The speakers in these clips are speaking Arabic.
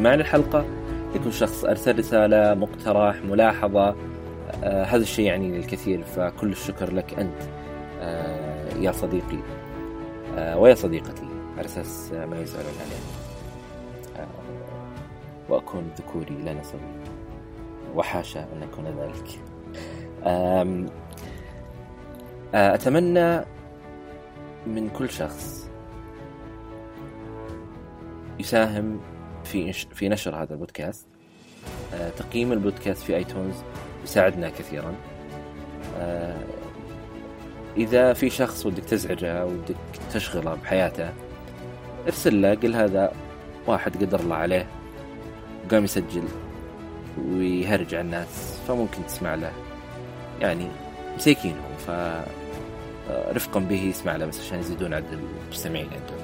للاستماع للحلقة لكل شخص أرسل رسالة مقترح ملاحظة آه هذا الشيء يعني للكثير فكل الشكر لك أنت آه يا صديقي آه ويا صديقتي على أساس ما يزعلون علينا آه وأكون ذكوري لا نصبي وحاشا أن أكون ذلك. آه، أتمنى من كل شخص يساهم في في نشر هذا البودكاست. آه، تقييم البودكاست في آيتونز يساعدنا كثيرا. آه، إذا في شخص ودك تزعجه ودك تشغله بحياته ارسل له قل هذا واحد قدر الله عليه وقام يسجل ويهرج على الناس فممكن تسمع له. يعني مسيكين هم ف رفقا به يسمع له بس عشان يزيدون عدد المستمعين عندهم.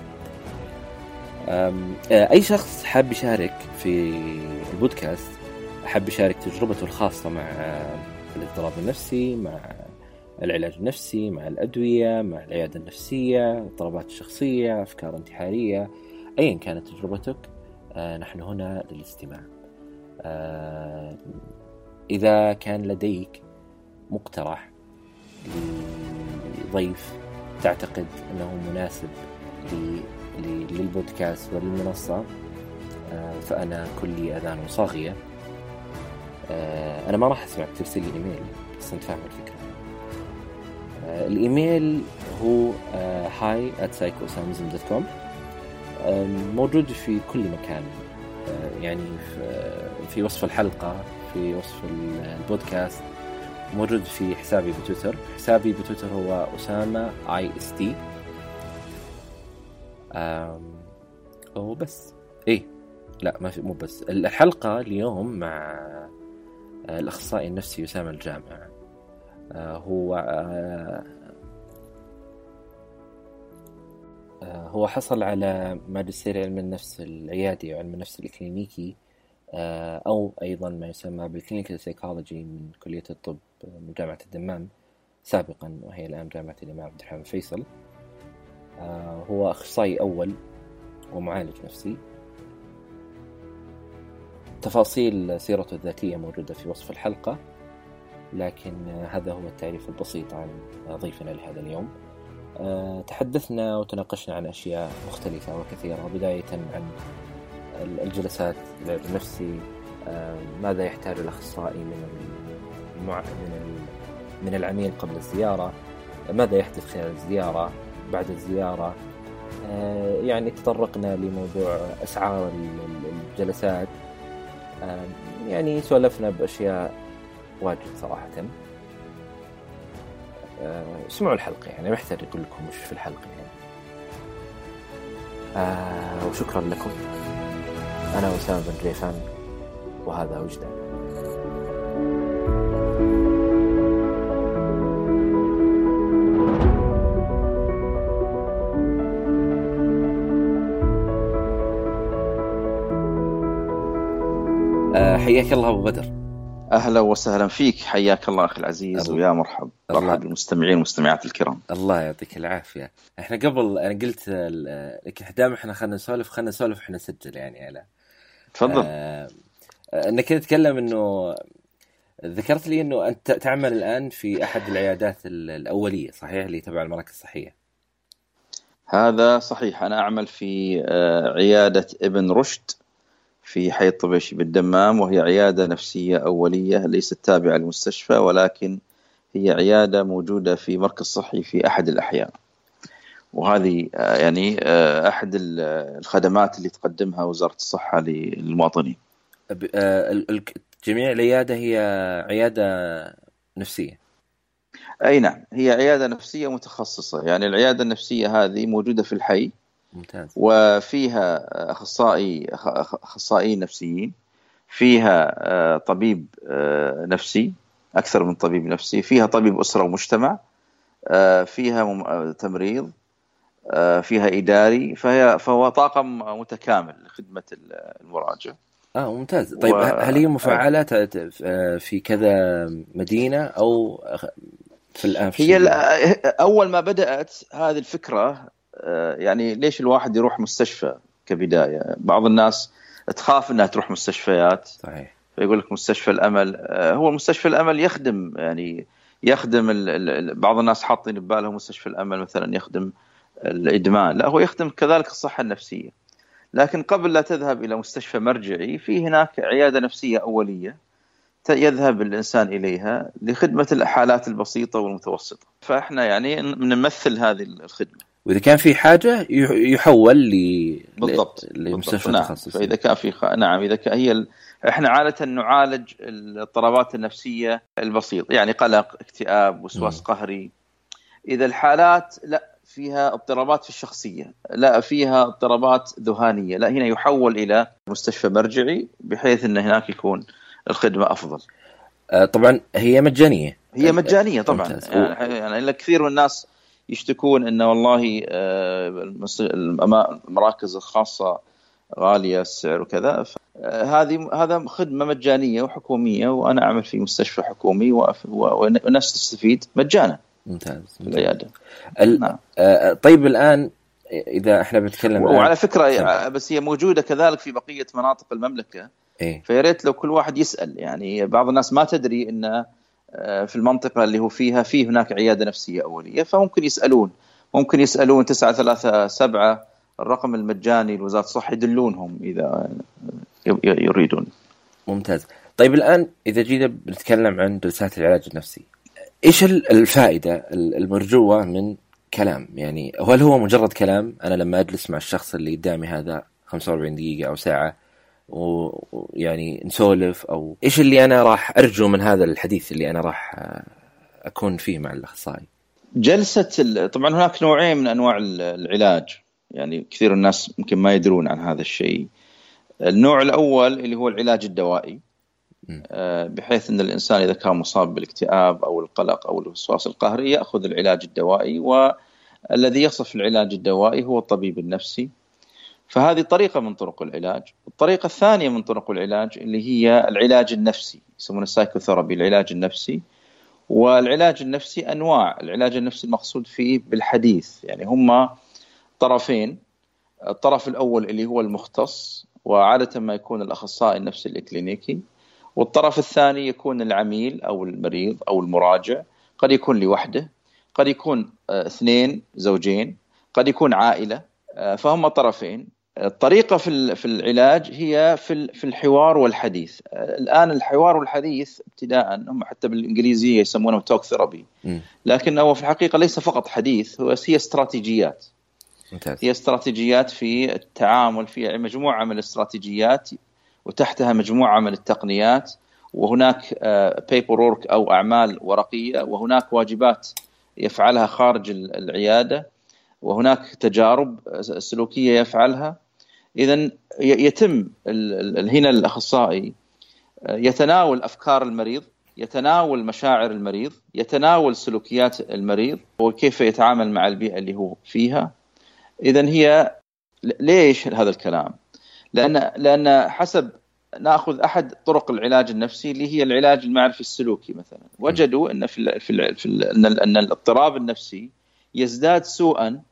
آه، أي شخص حاب يشارك في البودكاست حاب يشارك تجربته الخاصة مع آه، الاضطراب النفسي مع العلاج النفسي مع الأدوية مع العيادة النفسية الاضطرابات الشخصية أفكار انتحارية أيا كانت تجربتك آه، نحن هنا للاستماع. إذا كان لديك مقترح لضيف تعتقد أنه مناسب للبودكاست وللمنصة آه، فأنا كلي أذان صاغية. آه، أنا ما راح أسمعك ترسل لي إيميل بس أنت فاهم الفكرة. آه، الإيميل هو hi at com موجود في كل مكان. يعني في, في وصف الحلقة في وصف البودكاست. موجود في حسابي بتويتر. حسابي بتويتر هو أسامة EST وبس إيه لا ما في مو بس. الحلقة اليوم مع آه، الأخصائي النفسي أسامة الجامع. آه، هو آه، هو حصل على ماجستير علم النفس العيادي وعلم النفس الكلينيكي أو أيضا ما يسمى بال clinical psychology من كلية الطب من جامعة الدمام سابقا وهي الآن جامعة الإمام عبد الرحمن فيصل. هو أخصائي أول ومعالج نفسي تفاصيل سيرته الذاتية موجودة في وصف الحلقة لكن آه، هذا هو التعريف البسيط عن ضيفنا لهذا اليوم آه، تحدثنا وتناقشنا عن أشياء مختلفة وكثيرة بداية عن الجلسات النفسي آه، ماذا يحتاج الأخصائي من. من. من العميل قبل الزيارة ماذا يحدث خلال الزيارة بعد الزيارة. آه، يعني تطرقنا لموضوع أسعار ال- ال- الجلسات. آه، يعني سولفنا بأشياء واجد صراحة. آه، اسمعوا الحلقة يعني ما يحتاج أقول لكم وش في الحلقة يعني. وشكرا لكم. أنا أسامة بن جيفان وهذا وجدان. حياك الله أبو بدر. أهلا وسهلا فيك. حياك الله أخي العزيز. ويا مرحب. الله. مرحب بالمستمعين والمستمعات الكرام. الله يعطيك العافية. إحنا قبل أنا قلت لكن دام إحنا خلينا نسولف خلينا نسولف إحنا نسجل يعني على تفضل. آه، آه، إنك تتكلم إنه ذكرت لي إنه أنت تعمل الآن في أحد العيادات ال- الأولية صحيح؟ اللي تبع المراكز الصحيه هذا صحيح. أنا أعمل في آه، عيادة ابن رشد. في حي الطبيشي بالدمام وهي عيادة نفسية أولية ليست تابعة للمستشفى ولكن هي عيادة موجودة في مركز صحي في أحد الاحياء وهذه آه، يعني آه، أحد ال- الخدمات اللي تقدمها وزارة الصحة للمواطنين. آه، جميع العيادة هي عيادة نفسية؟ أي نعم هي عيادة نفسية متخصصة. يعني العيادة النفسية هذه موجودة في الحي ممتاز. وفيها أخصائي اخصائيين نفسيين فيها طبيب نفسي أكثر من طبيب نفسي فيها طبيب أسرة ومجتمع فيها تمريض فيها إداري فهي فهو طاقم متكامل لخدمة المراجع. آه ممتاز. طيب و- هل هي مفعله ت- في كذا مدينة أو في الآن هي أول ما بدأت هذه الفكرة يعني ليش الواحد يروح مستشفى كبداية؟ بعض الناس تخاف إنها تروح مستشفيات. صحيح. فيقول لك مستشفى الأمل. آه، هو مستشفى الأمل يخدم يعني يخدم بعض الناس حاطين ببالهم مستشفى الأمل مثلا يخدم الإدمان. لا هو يخدم كذلك الصحة النفسية. لكن قبل لا تذهب إلى مستشفى مرجعي في هناك عيادة نفسية أولية يذهب الإنسان إليها لخدمة الحالات البسيطة والمتوسطة. فإحنا يعني نمثل هذه الخدمة. وإذا كان في حاجة يح- يحول ل بالضبط. لمستشفى نعم فإذا كان في خ... نعم إذا كان هي ال... إحنا عادة نعالج الاضطرابات النفسية البسيطه يعني قلق اكتئاب وسواس مم. قهري إذا الحالات لا فيها اضطرابات في الشخصية لا فيها اضطرابات ذهانية لا هنا يحول إلى مستشفى مرجعي بحيث إن هناك يكون الخدمة أفضل آه، طبعا هي مجانية هي مجانية طبعا ممتاز. يعني, يعني كثير من الناس يشتكون إن والله آه، المراكز الخاصة غالية السعر وكذا. آه، هذه هذا خدمة مجانية وحكومية وأنا أعمل في مستشفى حكومي والناس تستفيد مجانا. ممتاز, في. العيادة. ال... نعم. آه، طيب الآن إذا إحنا بنتكلم وعلى فكرة بس هي موجودة كذلك في بقية مناطق المملكة. إيه. فيا ريت لو كل واحد يسأل. يعني بعض الناس ما تدري إن آه، في المنطقة اللي هو فيها في هناك عيادة نفسية أولية فممكن يسألون. ممكن يسألون 937 الرقم المجاني لوزاره الصحه يدلونهم إذا يريدون. ممتاز. طيب الآن إذا جينا بنتكلم عن جلسات العلاج النفسي إيش ال- الفائدة ال- المرجوة من كلام؟ يعني هل هو مجرد كلام؟ أنا لما أجلس مع الشخص اللي قدامي هذا 45 دقيقة أو ساعة ويعني نسولف أو إيش اللي أنا راح أرجو من هذا الحديث اللي أنا راح آه، أكون فيه مع الأخصائي؟ جلسة ال- طبعا هناك نوعين من أنواع ال- العلاج. يعني كثير الناس يمكن ما يدرون عن هذا الشيء. النوع الأول اللي هو العلاج الدوائي. آه، بحيث إن الإنسان إذا كان مصاب بالاكتئاب أو القلق أو الوسواس القهري يأخذ العلاج الدوائي والذي يصف العلاج الدوائي هو الطبيب النفسي. فهذه طريقة من طرق العلاج. الطريقة الثانية من طرق العلاج اللي هي العلاج النفسي يسمونه السايكوثيرابي العلاج النفسي. والعلاج النفسي أنواع. العلاج النفسي المقصود فيه بالحديث يعني هم طرفين. الطرف الأول اللي هو المختص وعادة ما يكون الأخصائي النفسي الكلينيكي والطرف الثاني يكون العميل أو المريض أو المراجع. قد يكون لوحده. قد يكون آه، اثنين زوجين. قد يكون عائلة. آه، فهم طرفين. الطريقة في في العلاج هي في في الحوار والحديث. آه، الآن الحوار والحديث ابتداء هم حتى بالإنجليزية يسمونه توك ثيرابي مم. لكنه في الحقيقة ليس فقط حديث هو هي استراتيجيات. ممتاز. هي استراتيجيات في التعامل في مجموعة من الاستراتيجيات وتحتها مجموعة من التقنيات وهناك paperwork أو أعمال ورقية وهناك واجبات يفعلها خارج ال- العيادة وهناك تجارب آه، سلوكية يفعلها. اذا يتم هنا الاخصائي آه، يتناول أفكار المريض يتناول مشاعر المريض يتناول سلوكيات المريض وكيف يتعامل مع البيئة اللي هو فيها. اذا هي ليش هذا الكلام؟ لأن لأن حسب نأخذ أحد طرق العلاج النفسي اللي هي العلاج المعرفي السلوكي مثلا. وجدوا إن في في, إن الاضطراب النفسي يزداد سوءا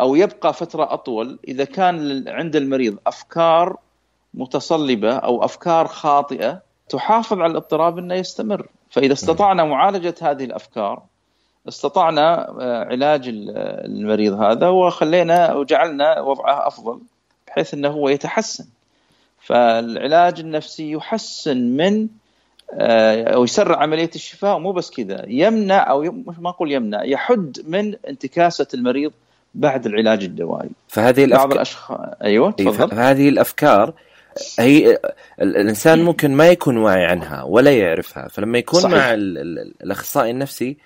أو يبقى فترة أطول إذا كان عند المريض أفكار متصلبة أو أفكار خاطئة تحافظ على الاضطراب إنه يستمر. فإذا استطعنا معالجة هذه الأفكار استطعنا آه، علاج ال- المريض هذا وخلينا وجعلنا وضعه أفضل بحيث إنه هو يتحسن. فالعلاج النفسي يحسن من آه، أو يسرع عملية الشفاء مو بس كذا يمنع أو ما أقول يمنع يحد من انتكاسة المريض بعد العلاج الدوائي. فهذه بعض الافكار الاشخاص أيوه إيه، تفضل. فهذه الأفكار هي ال- الإنسان ممكن ما يكون واعي عنها ولا يعرفها فلما يكون صحيح. مع ال- ال- الأخصائي النفسي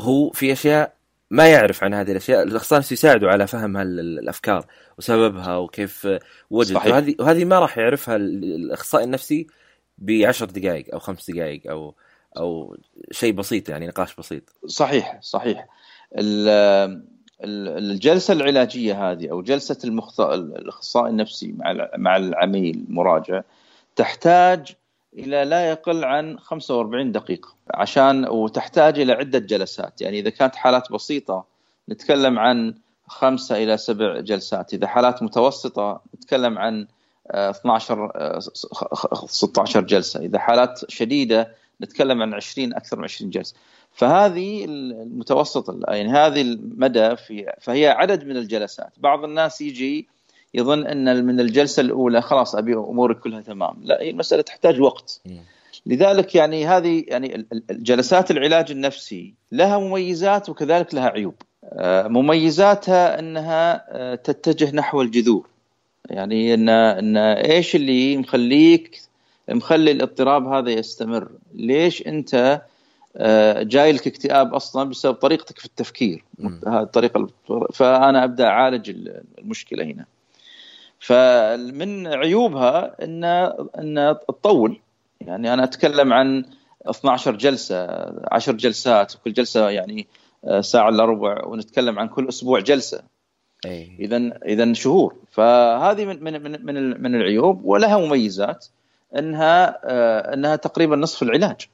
هو في أشياء ما يعرف عن هذه الأشياء الأخصائي النفسي يساعده على فهم هال- الأفكار وسببها وكيف وجد. صحيح. وهذه وهذه ما راح يعرفها ال- الأخصائي النفسي بعشر دقائق أو خمس دقائق أو أو شيء بسيط يعني نقاش بسيط. صحيح صحيح. الجلسة العلاجية هذه أو جلسة المخت... الإخصائي النفسي مع مع العميل المراجع تحتاج إلى لا يقل عن 45 دقيقة عشان وتحتاج إلى عدة جلسات. يعني إذا كانت حالات بسيطة نتكلم عن خمسة إلى سبع جلسات. إذا حالات متوسطة نتكلم عن 12 16 جلسة. إذا حالات شديدة نتكلم عن 20 أكثر من 20 جلسة. فهذه المتوسط يعني هذه المدى في فهي عدد من الجلسات. بعض الناس يجي يظن أن من الجلسة الأولى خلاص أبي أموري كلها تمام. لا هي المساله تحتاج وقت. لذلك يعني هذه يعني جلسات العلاج النفسي لها مميزات وكذلك لها عيوب. آه، مميزاتها أنها آه، تتجه نحو الجذور. يعني ان أن إيش اللي مخليك مخلي الاضطراب هذا يستمر؟ ليش أنت جاي لك اكتئاب أصلا بسبب طريقتك في التفكير. هذه الطريقة فأنا أبدأ أعالج المشكلة هنا. فمن عيوبها ان إن تطول. يعني أنا أتكلم عن 12 جلسة 10 جلسات وكل جلسة يعني آه، ساعة إلا ربع ونتكلم عن كل أسبوع جلسة. اذا اذا شهور. فهذه من من من من العيوب. ولها مميزات. إنها آه، إنها تقريبا نصف العلاج.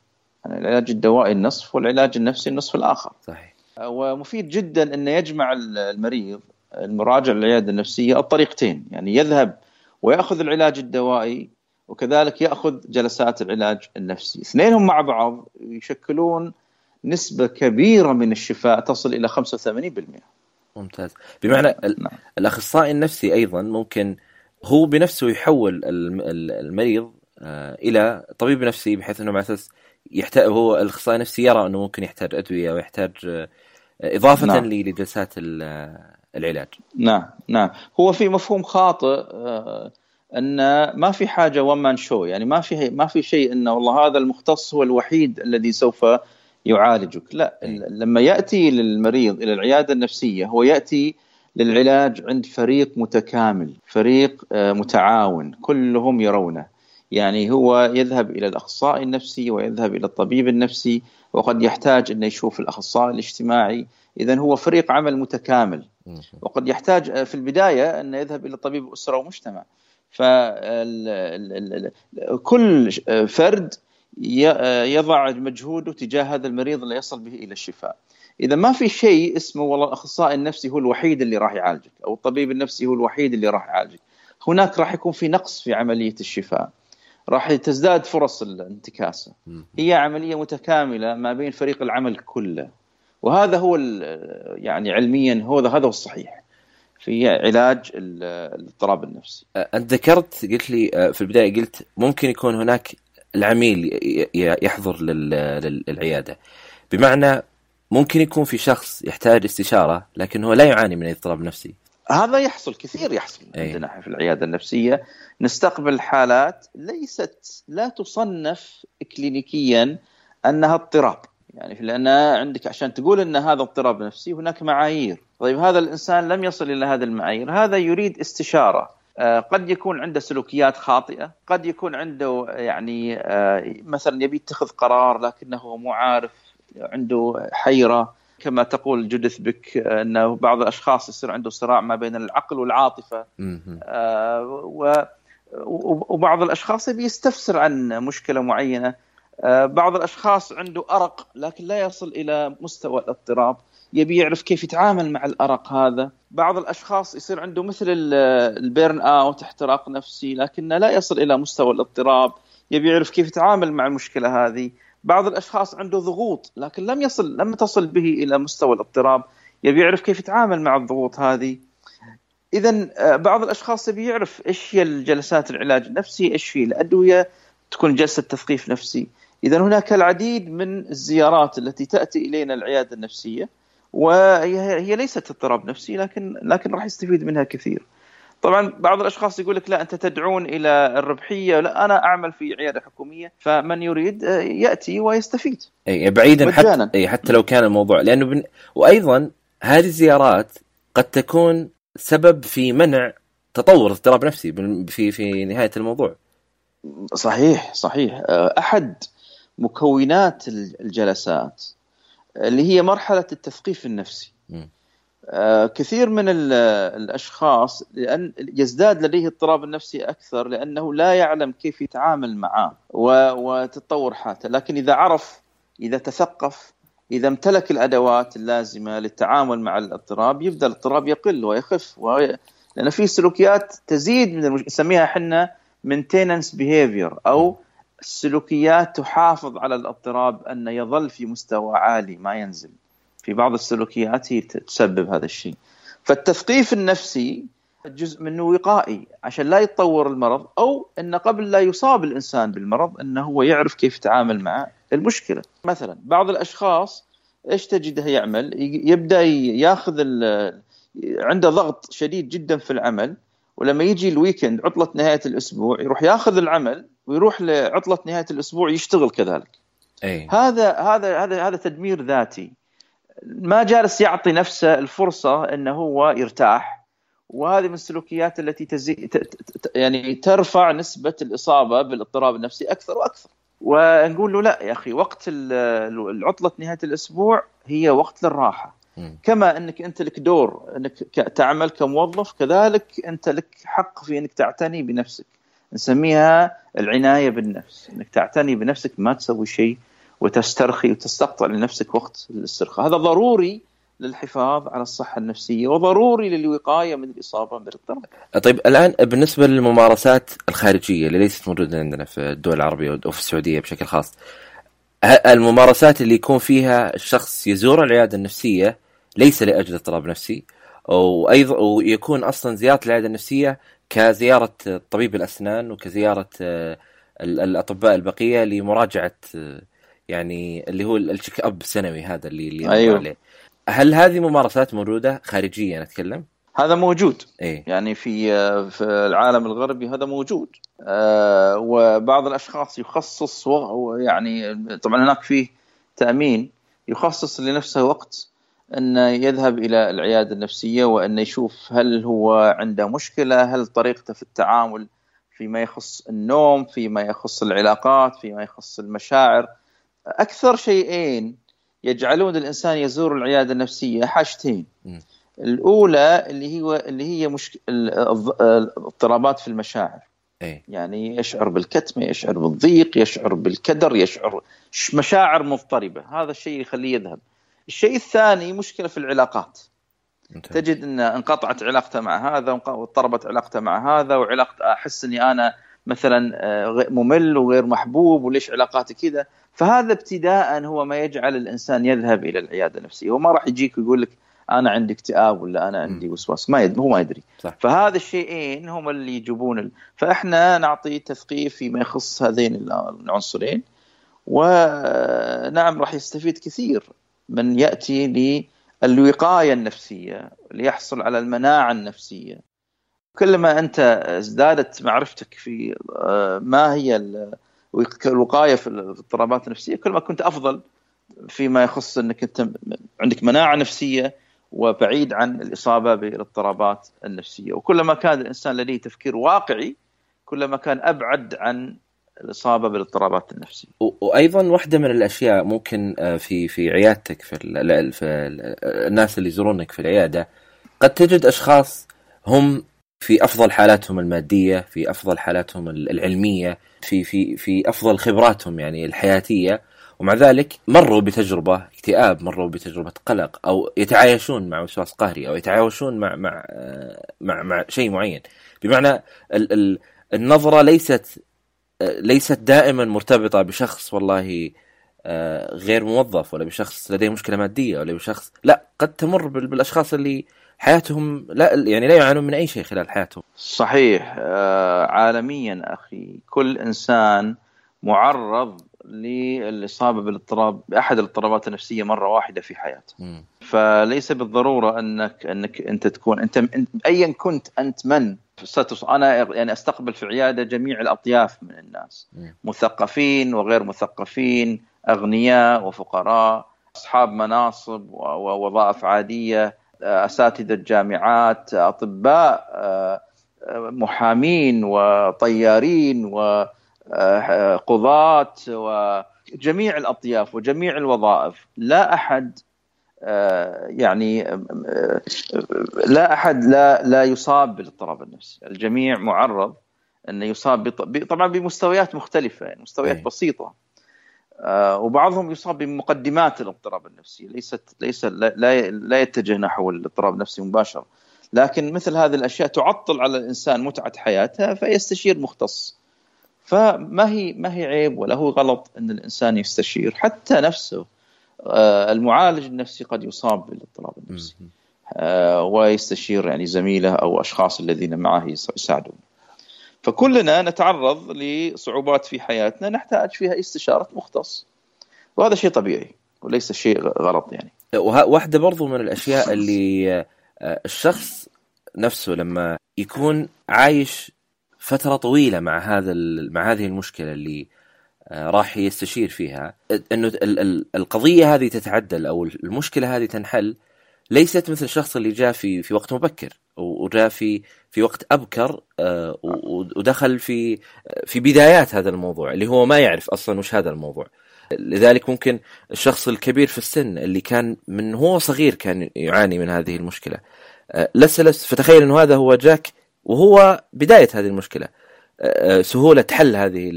يعني العلاج الدوائي النصف والعلاج النفسي النصف الآخر. صحيح. ومفيد جدا انه يجمع المريض المراجع للعيادة النفسية الطريقتين. يعني يذهب ويأخذ العلاج الدوائي وكذلك يأخذ جلسات العلاج النفسي. اثنينهم مع بعض يشكلون نسبة كبيرة من الشفاء تصل إلى 85% ممتاز. بمعنى نعم. الأخصائي النفسي أيضا ممكن هو بنفسه يحول المريض آه، إلى طبيب نفسي بحيث إنه على أساس يحتاج هو الأخصائي النفسي يرى إنه ممكن يحتاج أدوية ويحتاج آه، إضافة نعم. لجلسات العلاج. نعم نعم. هو في مفهوم خاطئ آه، إن ما في حاجة وان مان شو يعني ما في ما في شيء انه والله هذا المختص هو الوحيد الذي سوف يعالجك. لا لما يأتي للمريض إلى العيادة النفسية هو يأتي للعلاج عند فريق متكامل فريق آه، متعاون كلهم يرونه. يعني هو يذهب إلى الأخصائي النفسي ويذهب إلى الطبيب النفسي وقد يحتاج انه يشوف الأخصائي الاجتماعي اذا هو فريق عمل متكامل وقد يحتاج آه، في البداية أن يذهب إلى طبيب أسرة ومجتمع فكل فرد يضع مجهوده تجاه هذا المريض اللي يصل به إلى الشفاء. إذا ما في شيء اسمه والله الأخصائي النفسي هو الوحيد اللي راح يعالجك أو الطبيب النفسي هو الوحيد اللي راح يعالجك. هناك راح يكون في نقص في عملية الشفاء. راح تزداد فرص الانتكاسة. هي عملية متكاملة ما بين فريق العمل كله. وهذا هو يعني علميا هو هذا هو الصحيح. في علاج الاضطراب النفسي. أنت ذكرت قلت لي في البداية قلت ممكن يكون هناك العميل يحضر للعيادة بمعنى ممكن يكون في شخص يحتاج استشارة لكن هو لا يعاني من اضطراب نفسي هذا يحصل كثير يحصل أي. عندنا في العيادة النفسية. نستقبل حالات ليست لا تصنف كلينيكيا أنها اضطراب. يعني لأن عندك عشان تقول إن هذا اضطراب نفسي هناك معايير. طيب هذا الإنسان لم يصل إلى هذه المعايير. هذا يريد استشارة. آه، قد يكون عنده سلوكيات خاطئة. قد يكون عنده يعني آه، مثلا يبي يتخذ قرار لكنه مو عارف عنده حيرة. كما تقول جودث بك أنه بعض الأشخاص يصير عنده صراع ما بين العقل والعاطفة. آه، وبعض الأشخاص يبي يستفسر عن مشكلة معينة. بعض الأشخاص عنده أرق لكن لا يصل إلى مستوى الاضطراب. يبي يعرف كيف يتعامل مع الأرق هذا. بعض الأشخاص يصير عنده مثل البيرن آوت احتراق نفسي لكنه لا يصل إلى مستوى الاضطراب. يبي يعرف كيف يتعامل مع المشكلة هذه. بعض الأشخاص عنده ضغوط لكن لم يصل لم تصل به إلى مستوى الاضطراب. يبي يعرف كيف يتعامل مع الضغوط هذه. اذا آه، بعض الأشخاص يبي يعرف إيش هي الجلسات العلاج النفسي إيش هي الأدوية تكون جلسة تثقيف نفسي. اذا هناك العديد من الزيارات التي تأتي إلينا العيادة النفسية وهي هي ليست اضطراب نفسي لكن لكن راح يستفيد منها كثير. طبعا بعض الأشخاص يقول لك لا أنت تدعون إلى الربحية لا أنا أعمل في عيادة حكومية. فمن يريد آه، يأتي ويستفيد. أي بعيدا حتى أي حتى لو كان الموضوع لأنه بن... وأيضا هذه الزيارات قد تكون سبب في منع تطور اضطراب نفسي في في نهاية الموضوع. صحيح صحيح. آه، أحد مكونات الجلسات اللي هي مرحلة التثقيف النفسي. آه، كثير من الأشخاص لأن يزداد لديه اضطراب النفسي أكثر لأنه لا يعلم كيف يتعامل معه وتتطور حالته، لكن إذا عرف إذا تثقف إذا امتلك الأدوات اللازمة للتعامل مع الاضطراب يبدأ الاضطراب يقل ويخف لأن في سلوكيات تزيد من المش... نسميها إحنا maintenance behavior أو السلوكيات تحافظ على الاضطراب أن يظل في مستوى عالي ما ينزل. في بعض السلوكيات هي تسبب هذا الشيء. فالتثقيف النفسي جزء منه وقائي عشان لا يتطور المرض أو إن قبل لا يصاب الإنسان بالمرض إنه هو يعرف كيف يتعامل مع المشكلة. مثلا بعض الأشخاص إيش تجده يعمل؟ يبدأ ياخذ عنده ضغط شديد جدا في العمل ولما يجي الويكند عطلة نهاية الأسبوع يروح ياخذ العمل ويروح لعطلة نهاية الأسبوع يشتغل كذلك. أي. هذا هذا هذا هذا تدمير ذاتي. ما جالس يعطي نفسه الفرصة إنه هو يرتاح وهذه من السلوكيات التي تزي... يعني ترفع نسبة الإصابة بالاضطراب النفسي أكثر وأكثر. ونقول له لا يا أخي وقت العطلة نهاية الأسبوع هي وقت للراحة. كما إنك أنت لك دور إنك تعمل كموظف كذلك أنت لك حق في إنك تعتني بنفسك نسميها العناية بالنفس إنك تعتني بنفسك ما تسوي شيء وتسترخي وتستقطع لنفسك وقت الاسترخاء. هذا ضروري للحفاظ على الصحة النفسية وضروري للوقاية من الإصابة بالاضطراب طيب الآن بالنسبة للممارسات الخارجية اللي ليست موجودة عندنا في الدول العربية وفي السعودية بشكل خاص الممارسات اللي يكون فيها الشخص يزور العيادة النفسية ليس لأجل اضطراب نفسي وأيضا ويكون أصلا زيارة العيادة النفسية كزيارة طبيب الأسنان وكزيارة آه، الأطباء البقية لمراجعة آه، يعني اللي هو التشيك أب السنوي هذا اللي اللي أيوه. عليه هل هذه ممارسات موجودة خارجية نتكلم؟ هذا موجود إيه؟ يعني في آه، في العالم الغربي هذا موجود آه وبعض الأشخاص يخصص يعني طبعا هناك فيه تأمين يخصص لنفسه وقت انه يذهب إلى العيادة النفسية وانه يشوف هل هو عنده مشكلة هل طريقته في التعامل فيما يخص النوم فيما يخص العلاقات فيما يخص المشاعر أكثر شيئين يجعلون الإنسان يزور العيادة النفسية. حاجتين. الأولى اللي هو اللي هي مشك... الاضطرابات في المشاعر. أي. يعني يشعر بالكتمه يشعر بالضيق يشعر بالكدر يشعر مشاعر مضطربة. هذا الشيء يخليه يذهب. الشيء الثاني مشكلة في العلاقات. ممتاز. تجد إن انقطعت علاقته مع هذا واضطربت علاقته مع هذا وعلاقته أحس إني أنا مثلا آه، ممل وغير محبوب وليش علاقاتي كذا. فهذا ابتداء هو ما يجعل الإنسان يذهب إلى العيادة النفسية. هو ما راح يجيك ويقول لك أنا عندي اكتئاب ولا أنا عندي وسواس. ما يدري هو ما يدري. صح. فهذا الشيئين هم اللي يجيبون ال... فإحنا نعطي تثقيف فيما يخص هذين العنصرين. ونعم راح يستفيد كثير من يأتي للوقاية النفسية ليحصل على المناعة النفسية. كلما أنت ازدادت معرفتك في آه، ما هي الوقاية في الاضطرابات النفسيه كل ما كنت أفضل فيما يخص إنك أنت عندك مناعة نفسية وبعيد عن الإصابة بالاضطرابات النفسية وكلما كان الإنسان لديه تفكير واقعي كلما كان أبعد عن الإصابة بالاضطرابات النفسية. وأيضا واحدة من الأشياء ممكن آه، في في عيادتك في, في الناس اللي يزورونك في العيادة قد تجد أشخاص هم في أفضل حالاتهم المادية، في أفضل حالاتهم العلمية، في في في أفضل خبراتهم يعني الحياتية ومع ذلك مروا بتجربة اكتئاب، مروا بتجربة قلق أو يتعايشون مع وسواس قهري أو يتعايشون مع مع آه، مع, مع شيء معين. بمعنى النظرة ليست ليست دائما مرتبطة بشخص والله آه، غير موظف ولا بشخص لديه مشكلة مادية ولا بشخص لا قد تمر بالأشخاص اللي حياتهم لا يعني لا يعانون من أي شيء خلال حياتهم. صحيح. آه، عالميا أخي كل إنسان معرض للإصابة بالاضطراب بأحد الاضطرابات النفسية مرة واحدة في حياته. م. فليس بالضرورة أنك أنك أنت تكون أنت ايا كنت أنت من ستس أنا يعني أستقبل في عيادة جميع الأطياف من الناس. مثقفين وغير مثقفين أغنياء وفقراء أصحاب مناصب ووظائف عادية. أساتذة جامعات أطباء محامين وطيارين وقضاة وجميع الأطياف وجميع الوظائف. لا أحد يعني لا أحد لا لا يصاب بالاضطراب النفسي، الجميع معرض انه يصاب طبعا بمستويات مختلفة مستويات أي. بسيطة. وبعضهم يصاب بمقدمات الاضطراب النفسي. ليست ليس لا لا يتجه نحو الاضطراب النفسي مباشرة. لكن مثل هذه الأشياء تعطل على الإنسان متعة حياته فيستشير مختص. فما هي ما هي عيب ولا هو غلط إن الإنسان يستشير؟ حتى نفسه آه، المعالج النفسي قد يصاب بالاضطراب النفسي. آه، ويستشير يعني زميله أو أشخاص الذين معه يساعدون فكلنا نتعرض لصعوبات في حياتنا نحتاج فيها استشارة مختص. وهذا شيء طبيعي وليس شيء غلط يعني. واحدة برضو من الأشياء اللي آه، الشخص نفسه لما يكون عايش فترة طويلة مع هذا مع هذه المشكلة اللي آه، راح يستشير فيها إنه القضية هذه تتعدل أو المشكلة هذه تنحل ليست مثل الشخص اللي جاء في في وقت مبكر وجاء في في وقت أبكر آه، ودخل في في بدايات هذا الموضوع اللي هو ما يعرف أصلا وش هذا الموضوع. لذلك ممكن الشخص الكبير في السن اللي كان من هو صغير كان يعاني من هذه المشكلة. آه، لس لس فتخيل إنه هذا هو جاك وهو بداية هذه المشكلة. سهولة حل هذه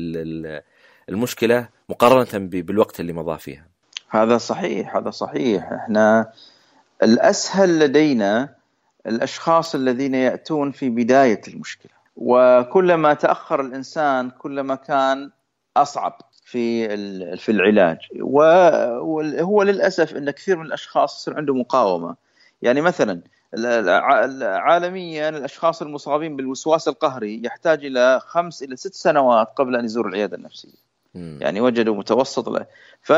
المشكلة مقارنة بالوقت اللي مضى فيها. هذا صحيح هذا صحيح. إحنا الأسهل لدينا الأشخاص الذين يأتون في بداية المشكلة. وكلما تأخر الإنسان كلما كان أصعب في في العلاج. وهو للأسف إن كثير من الأشخاص يصير عنده مقاومة. يعني مثلا عالميا الأشخاص المصابين بالوسواس القهري يحتاج إلى خمس إلى ست سنوات قبل أن يزور العيادة النفسية. يعني وجدوا متوسط ف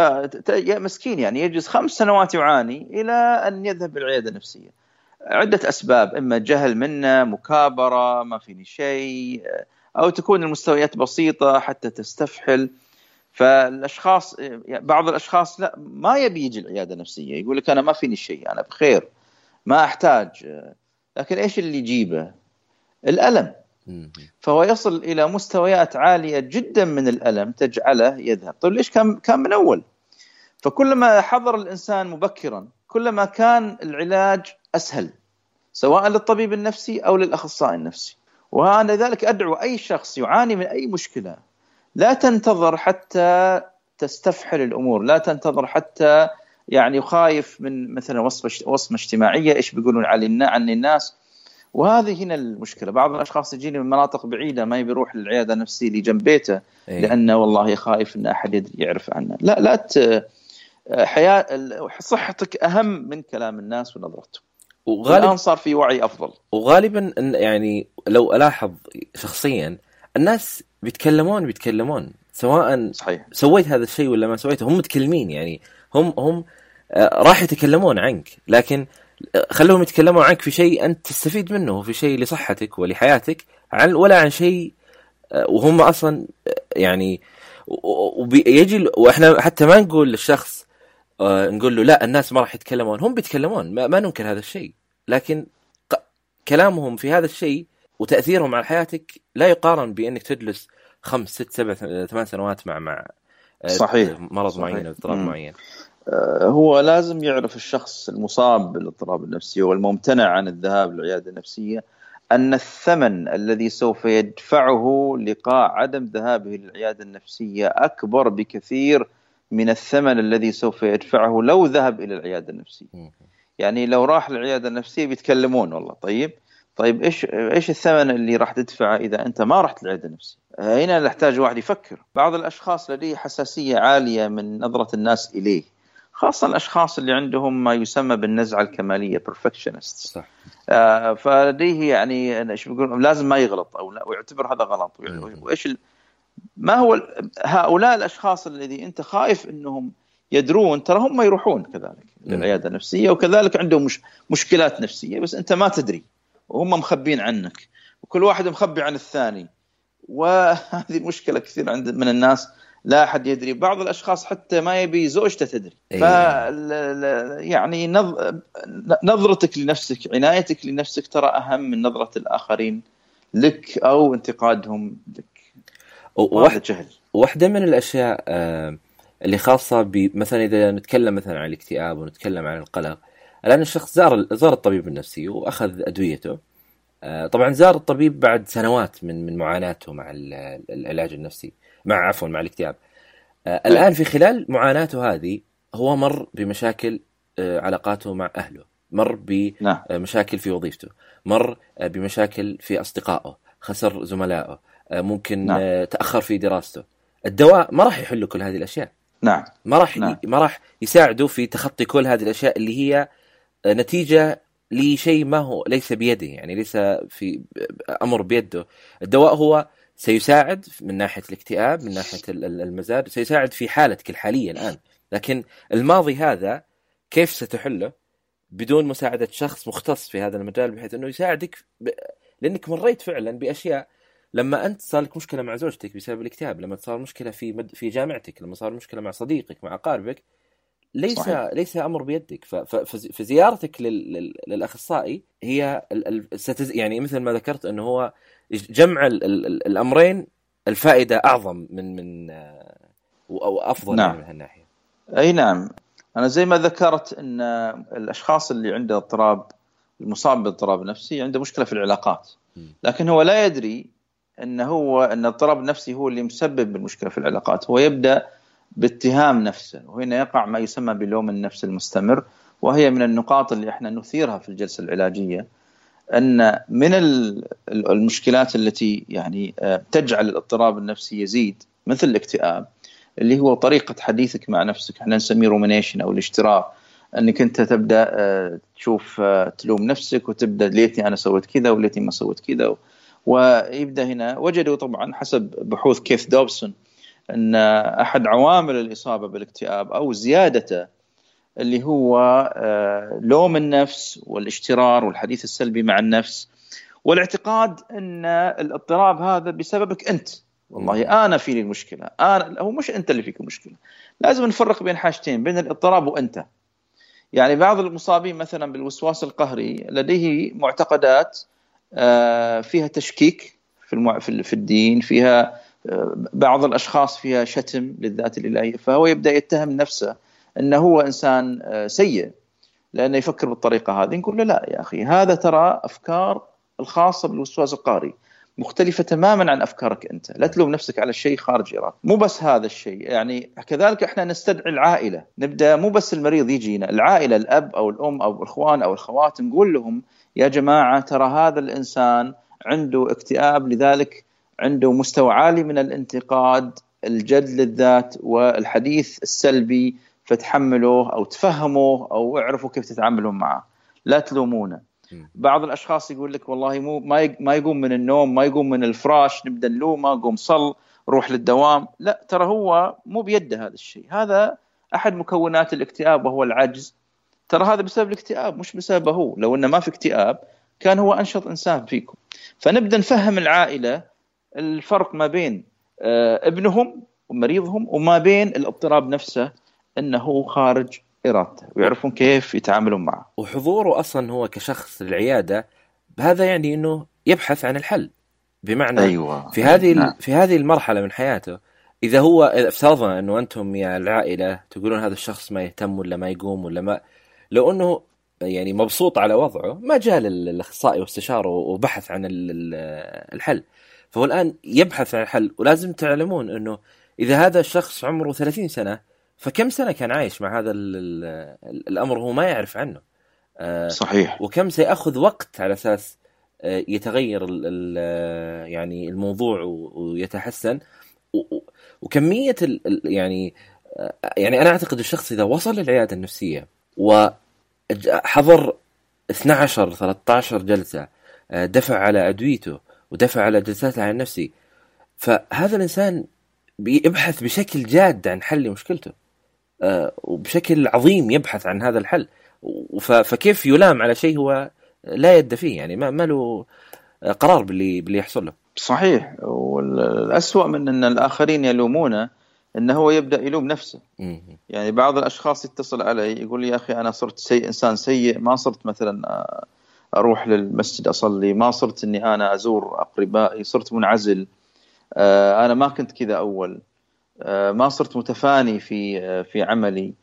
مسكين يعني يجلس خمس سنوات يعاني إلى أن يذهب العياده النفسية. عدة أسباب إما جهل منه مكابرة ما فيني شيء أو تكون المستويات بسيطة حتى تستفحل. فالأشخاص بعض الأشخاص لا ما يبي يجي العيادة النفسية يقول لك أنا ما فيني شيء أنا بخير ما أحتاج. لكن إيش اللي يجيبه؟ الألم. فهو يصل إلى مستويات عالية جدا من الألم تجعله يذهب. طيب ليش كان كان من أول؟ فكلما حضر الإنسان مبكرا كلما كان العلاج أسهل سواء للطبيب النفسي أو للأخصائي النفسي. وأنا لذلك أدعو أي شخص يعاني من أي مشكلة لا تنتظر حتى تستفحل الأمور لا تنتظر حتى يعني خايف من مثلا وصفة وصمه اجتماعية إيش بيقولون عن الناس. وهذه هنا المشكلة. بعض الأشخاص يجيني من مناطق بعيدة ما يبي يروح للعيادة النفسية اللي جنب بيته أيه. لأنه والله خايف إن أحد يعرف عنه. لا لا ت... حياة صحتك أهم من كلام الناس ونظرتهم وغالبا الآن صار في وعي أفضل وغالبا يعني لو ألاحظ شخصيا الناس بيتكلمون بيتكلمون سواء صحيح. سويت هذا الشيء ولا ما سويته هم متكلمين يعني هم هم آه، راح يتكلمون عنك لكن خلوهم يتكلموا عنك في شيء أنت تستفيد منه في شيء لصحتك ولحياتك عن ولا عن شيء آه، وهم أصلا آه، يعني ويجي وإحنا حتى ما نقول للشخص آه، نقول له لا الناس ما راح يتكلمون. هم بيتكلمون ما, ما ننكر هذا الشيء. لكن كلامهم في هذا الشيء وتأثيرهم على حياتك لا يقارن بأنك تجلس خمس ست سبع ثمان سنوات مع مع صحيح. مرض صحيح. معين أو اضطراب معين. آه، هو لازم يعرف الشخص المصاب بالاضطراب النفسي والممتنع عن الذهاب للعيادة النفسية أن الثمن الذي سوف يدفعه لقاء عدم ذهابه للعيادة النفسية أكبر بكثير من الثمن الذي سوف يدفعه لو ذهب إلى العيادة النفسية. يعني لو راح للعيادة النفسية بيتكلمون والله طيب طيب إيش إيش الثمن اللي راح تدفعه إذا أنت ما رحت للعيادة النفسية؟ هنا نحتاج واحد يفكر، بعض الأشخاص لديه حساسية عالية من نظرة الناس إليه. خاصة الأشخاص اللي عندهم ما يسمى بالنزعة الكمالية perfectionist صح آه فلديه يعني إيش بيقول لازم ما يغلط أو لا ويعتبر هذا غلط وإيش ما هو هؤلاء الأشخاص الذي أنت خايف أنهم يدرون ترى هم يروحون كذلك للعيادة النفسية وكذلك عندهم مش مشكلات نفسية بس أنت ما تدري وهم مخبين عنك وكل واحد مخبي عن الثاني. وهذه مشكلة كثير عند من الناس لا أحد يدري. بعض الأشخاص حتى ما يبي زوجته تدري. أيه. ف يعني نظرتك لنفسك عنايتك لنفسك ترى أهم من نظرة الآخرين لك أو انتقادهم لك. واحد جهل واحدة من الأشياء آه اللي خاصة مثلا إذا نتكلم مثلا عن الاكتئاب ونتكلم عن القلق الآن الشخص زار زار الطبيب النفسي وأخذ أدويته. آه، طبعا زار الطبيب بعد سنوات من من معاناته مع العلاج النفسي مع عفوا مع الاكتئاب. آه، الآن في خلال معاناته هذه هو مر بمشاكل علاقاته مع أهله مر بمشاكل نعم. في وظيفته مر بمشاكل في أصدقائه خسر زملائه ممكن نعم. تأخر في دراسته. الدواء ما راح يحل كل هذه الأشياء. نعم. ما راح نعم. ما راح يساعده في تخطي كل هذه الأشياء اللي هي نتيجة لشيء ما هو ليس بيده يعني ليس في أمر بيده. الدواء هو سيساعد من ناحية الاكتئاب من ناحية المزاج سيساعد في حالتك الحاليه الآن. لكن الماضي هذا كيف ستحله؟ بدون مساعدة شخص مختص في هذا المجال بحيث إنه يساعدك ب... لأنك مريت فعلا بأشياء لما أنت صار لك مشكلة مع زوجتك بسبب الاكتئاب لما صار مشكلة في مد... في جامعتك لما صار مشكلة مع صديقك مع أقاربك ليس صحيح. ليس أمر بيدك. فزيارتك لل... للأخصائي هي ال... ال... ستز... يعني مثل ما ذكرت إنه هو جمع ال... ال... الأمرين الفائدة أعظم من من أو أفضل نعم. من هالناحية. أي نعم. أنا زي ما ذكرت إن الأشخاص اللي عنده اضطراب المصاب باضطراب نفسي عنده مشكلة في العلاقات. لكن هو لا يدري إن هو إن الاضطراب النفسي هو اللي مسبب المشكلة في العلاقات. هو يبدأ باتهام نفسه وهنا يقع ما يسمى بلوم النفس المستمر وهي من النقاط اللي إحنا نثيرها في الجلسة العلاجية إن من المشكلات التي يعني آه، تجعل الاضطراب النفسي يزيد مثل الاكتئاب اللي هو طريقة حديثك مع نفسك. إحنا نسميه رومينيشن أو الاشتراك. إنك أنت تبدأ آه، تشوف آه، تلوم نفسك وتبدأ ليتني أنا سويت كذا وليتني ما سويت كذا ويبدأ هنا. وجدوا طبعا حسب بحوث كيث دوبسون أن أحد عوامل الإصابة بالاكتئاب أو زيادته اللي هو آه، لوم النفس والاجترار والحديث السلبي مع النفس والاعتقاد أن الاضطراب هذا بسببك أنت. والله أنا فيني المشكلة. أنا هو مش أنت اللي فيك المشكلة. لازم نفرق بين حاجتين بين الاضطراب وأنت. يعني بعض المصابين مثلا بالوسواس القهري لديه معتقدات فيها تشكيك في في الدين فيها آه، بعض الأشخاص فيها شتم للذات الإلهية فهو يبدأ يتهم نفسه إنه هو إنسان آه، سيء لأنه يفكر بالطريقة هذه. نقول له لا يا أخي هذا ترى أفكار الخاصة بالوسواس القهري مختلفة تماما عن أفكارك أنت، لا تلوم نفسك على شيء خارج ارادتك، مو بس هذا الشيء، يعني كذلك إحنا نستدعي العائلة، نبدأ مو بس المريض يجينا، العائلة الأب أو الأم أو الإخوان أو الخوات نقول لهم يا جماعة ترى هذا الإنسان عنده اكتئاب لذلك عنده مستوى عالي من الانتقاد الجد للذات والحديث السلبي فتحملوه أو تفهموه أو اعرفوا كيف تتعاملون معه. لا تلومونه. بعض الأشخاص يقول لك والله مو ما يقوم من النوم ما يقوم من الفراش نبدأ نلومه قوم صل روح للدوام. لا ترى هو مو بيده هذا الشيء. هذا أحد مكونات الاكتئاب وهو العجز. ترى هذا بسبب الاكتئاب مش بسببه هو لو إنه ما في اكتئاب كان هو أنشط إنسان فيكم فنبدأ نفهم العائلة الفرق ما بين آه، ابنهم ومريضهم وما بين الاضطراب نفسه إنه خارج إرادته ويعرفون كيف يتعاملون معه. وحضوره أصلا هو كشخص للعيادة هذا يعني إنه يبحث عن الحل بمعنى أيوة. في هذه نعم. في هذه المرحلة من حياته إذا هو افترضنا إنه أنتم يا العائلة تقولون هذا الشخص ما يهتم ولا ما يقوم ولا ما لو إنه يعني مبسوط على وضعه ما جاء للأخصائي واستشاره وبحث عن الحل. فهو الآن يبحث عن الحل ولازم تعلمون إنه إذا هذا الشخص عمره 30 سنة فكم سنة كان عايش مع هذا الأمر وهو ما يعرف عنه. آه، صحيح. وكم سيأخذ وقت على أساس آه، يتغير يعني الموضوع ويتحسن. وكمية يعني آه، يعني أنا أعتقد الشخص إذا وصل للعيادة النفسية وحضر 12 13 جلسة دفع على أدويته ودفع على جلسات العين النفسي فهذا الإنسان بيبحث بشكل جاد عن حل مشكلته آه، وبشكل عظيم يبحث عن هذا الحل. فكيف يلام على شيء هو لا يد فيه؟ يعني ما, ما له قرار باللي باللي يحصل له. صحيح. والأسوأ من أن الآخرين يلومونه إنه هو يبدأ يلوم نفسه. يعني بعض الأشخاص يتصل علي يقول لي يا أخي أنا صرت سيء إنسان سيء ما صرت مثلا أروح للمسجد أصلي ما صرت إني أنا أزور أقربائي صرت منعزل أنا ما كنت كذا أول ما صرت متفاني في في عملي.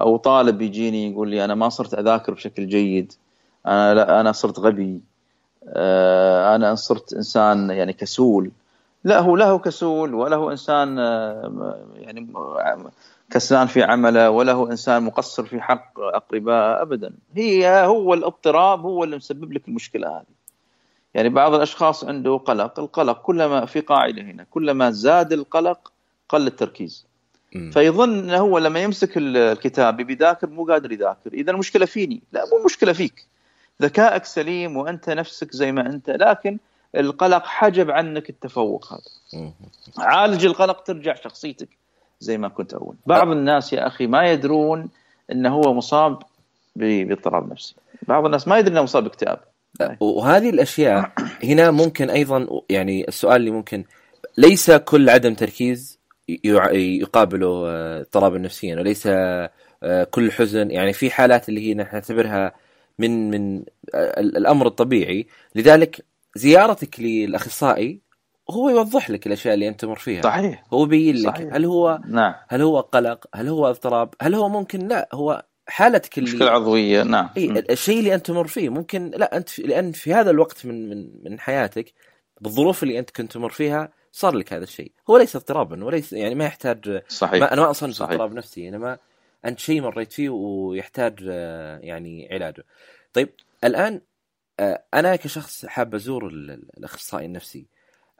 أو طالب يجيني يقول لي أنا ما صرت أذاكر بشكل جيد أنا لا أنا صرت غبي أنا صرت إنسان يعني كسول. لا هو له كسول ولا هو انسان يعني كسلان في عمله ولا هو إنسان مقصر في حق اقربائه ابدا. هي هو الاضطراب هو اللي مسبب لك المشكلة هذه. يعني بعض الأشخاص عنده قلق القلق كلما في قاعدة هنا كلما زاد القلق قل التركيز. فيظن إنه هو لما يمسك الكتاب بيذاكر مو قادر يذاكر. إذا المشكلة فيني؟ لا مو المشكلة فيك. ذكائك سليم وأنت نفسك زي ما أنت لكن القلق حجب عنك التفوق هذا. عالج القلق ترجع شخصيتك زي ما كنت اول بعض الناس يا أخي ما يدرون إنه هو مصاب باضطراب نفسي. بعض الناس ما يدري إنه مصاب باكتئاب. وهذه الأشياء هنا ممكن أيضا يعني السؤال اللي ممكن ليس كل عدم تركيز يقابله آه، اضطرابا نفسيا وليس كل حزن. يعني في حالات اللي هي نحن نعتبرها من من الأمر الطبيعي. لذلك زيارتك للأخصائي هو يوضح لك الأشياء اللي أنت تمر فيها. صحيح. هو يبين لك صحيح. هل هو نعم. هل هو قلق؟ هل هو اضطراب؟ هل هو ممكن؟ لا هو حالتك اللي مشكلة عضوية. نعم. إي الشيء اللي أنت تمر فيه. ممكن لا أنت في لأن في هذا الوقت من من من حياتك بالظروف اللي أنت كنت تمر فيها صار لك هذا الشيء. هو ليس اضطرابا وليس يعني ما يحتاج صحيح. ما أنا ما اصنف اضطراب نفسي إنما أنت شيء مريت فيه ويحتاج آه، يعني علاجه. طيب الآن أنا كشخص حاب أزور الأخصائي النفسي.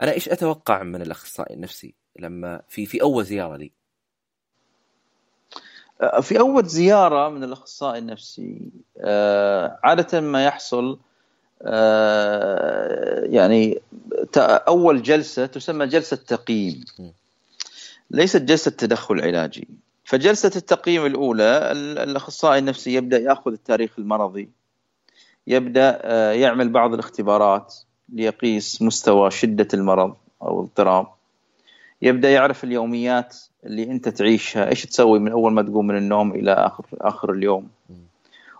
أنا إيش أتوقع من الأخصائي النفسي لما في في أول زيارة لي؟ آه، في أول زيارة من الأخصائي النفسي عادة ما يحصل يعني أول جلسة تسمى جلسة تقييم. ليست جلسة تدخل علاجي. فجلسة التقييم الأولى الأخصائي النفسي يبدأ يأخذ التاريخ المرضي. يبدأ آه، يعمل بعض الاختبارات ليقيس مستوى شدة المرض أو الاضطراب. يبدأ يعرف اليوميات اللي أنت تعيشها إيش تسوي من أول ما تقوم من النوم إلى آخر آخر اليوم.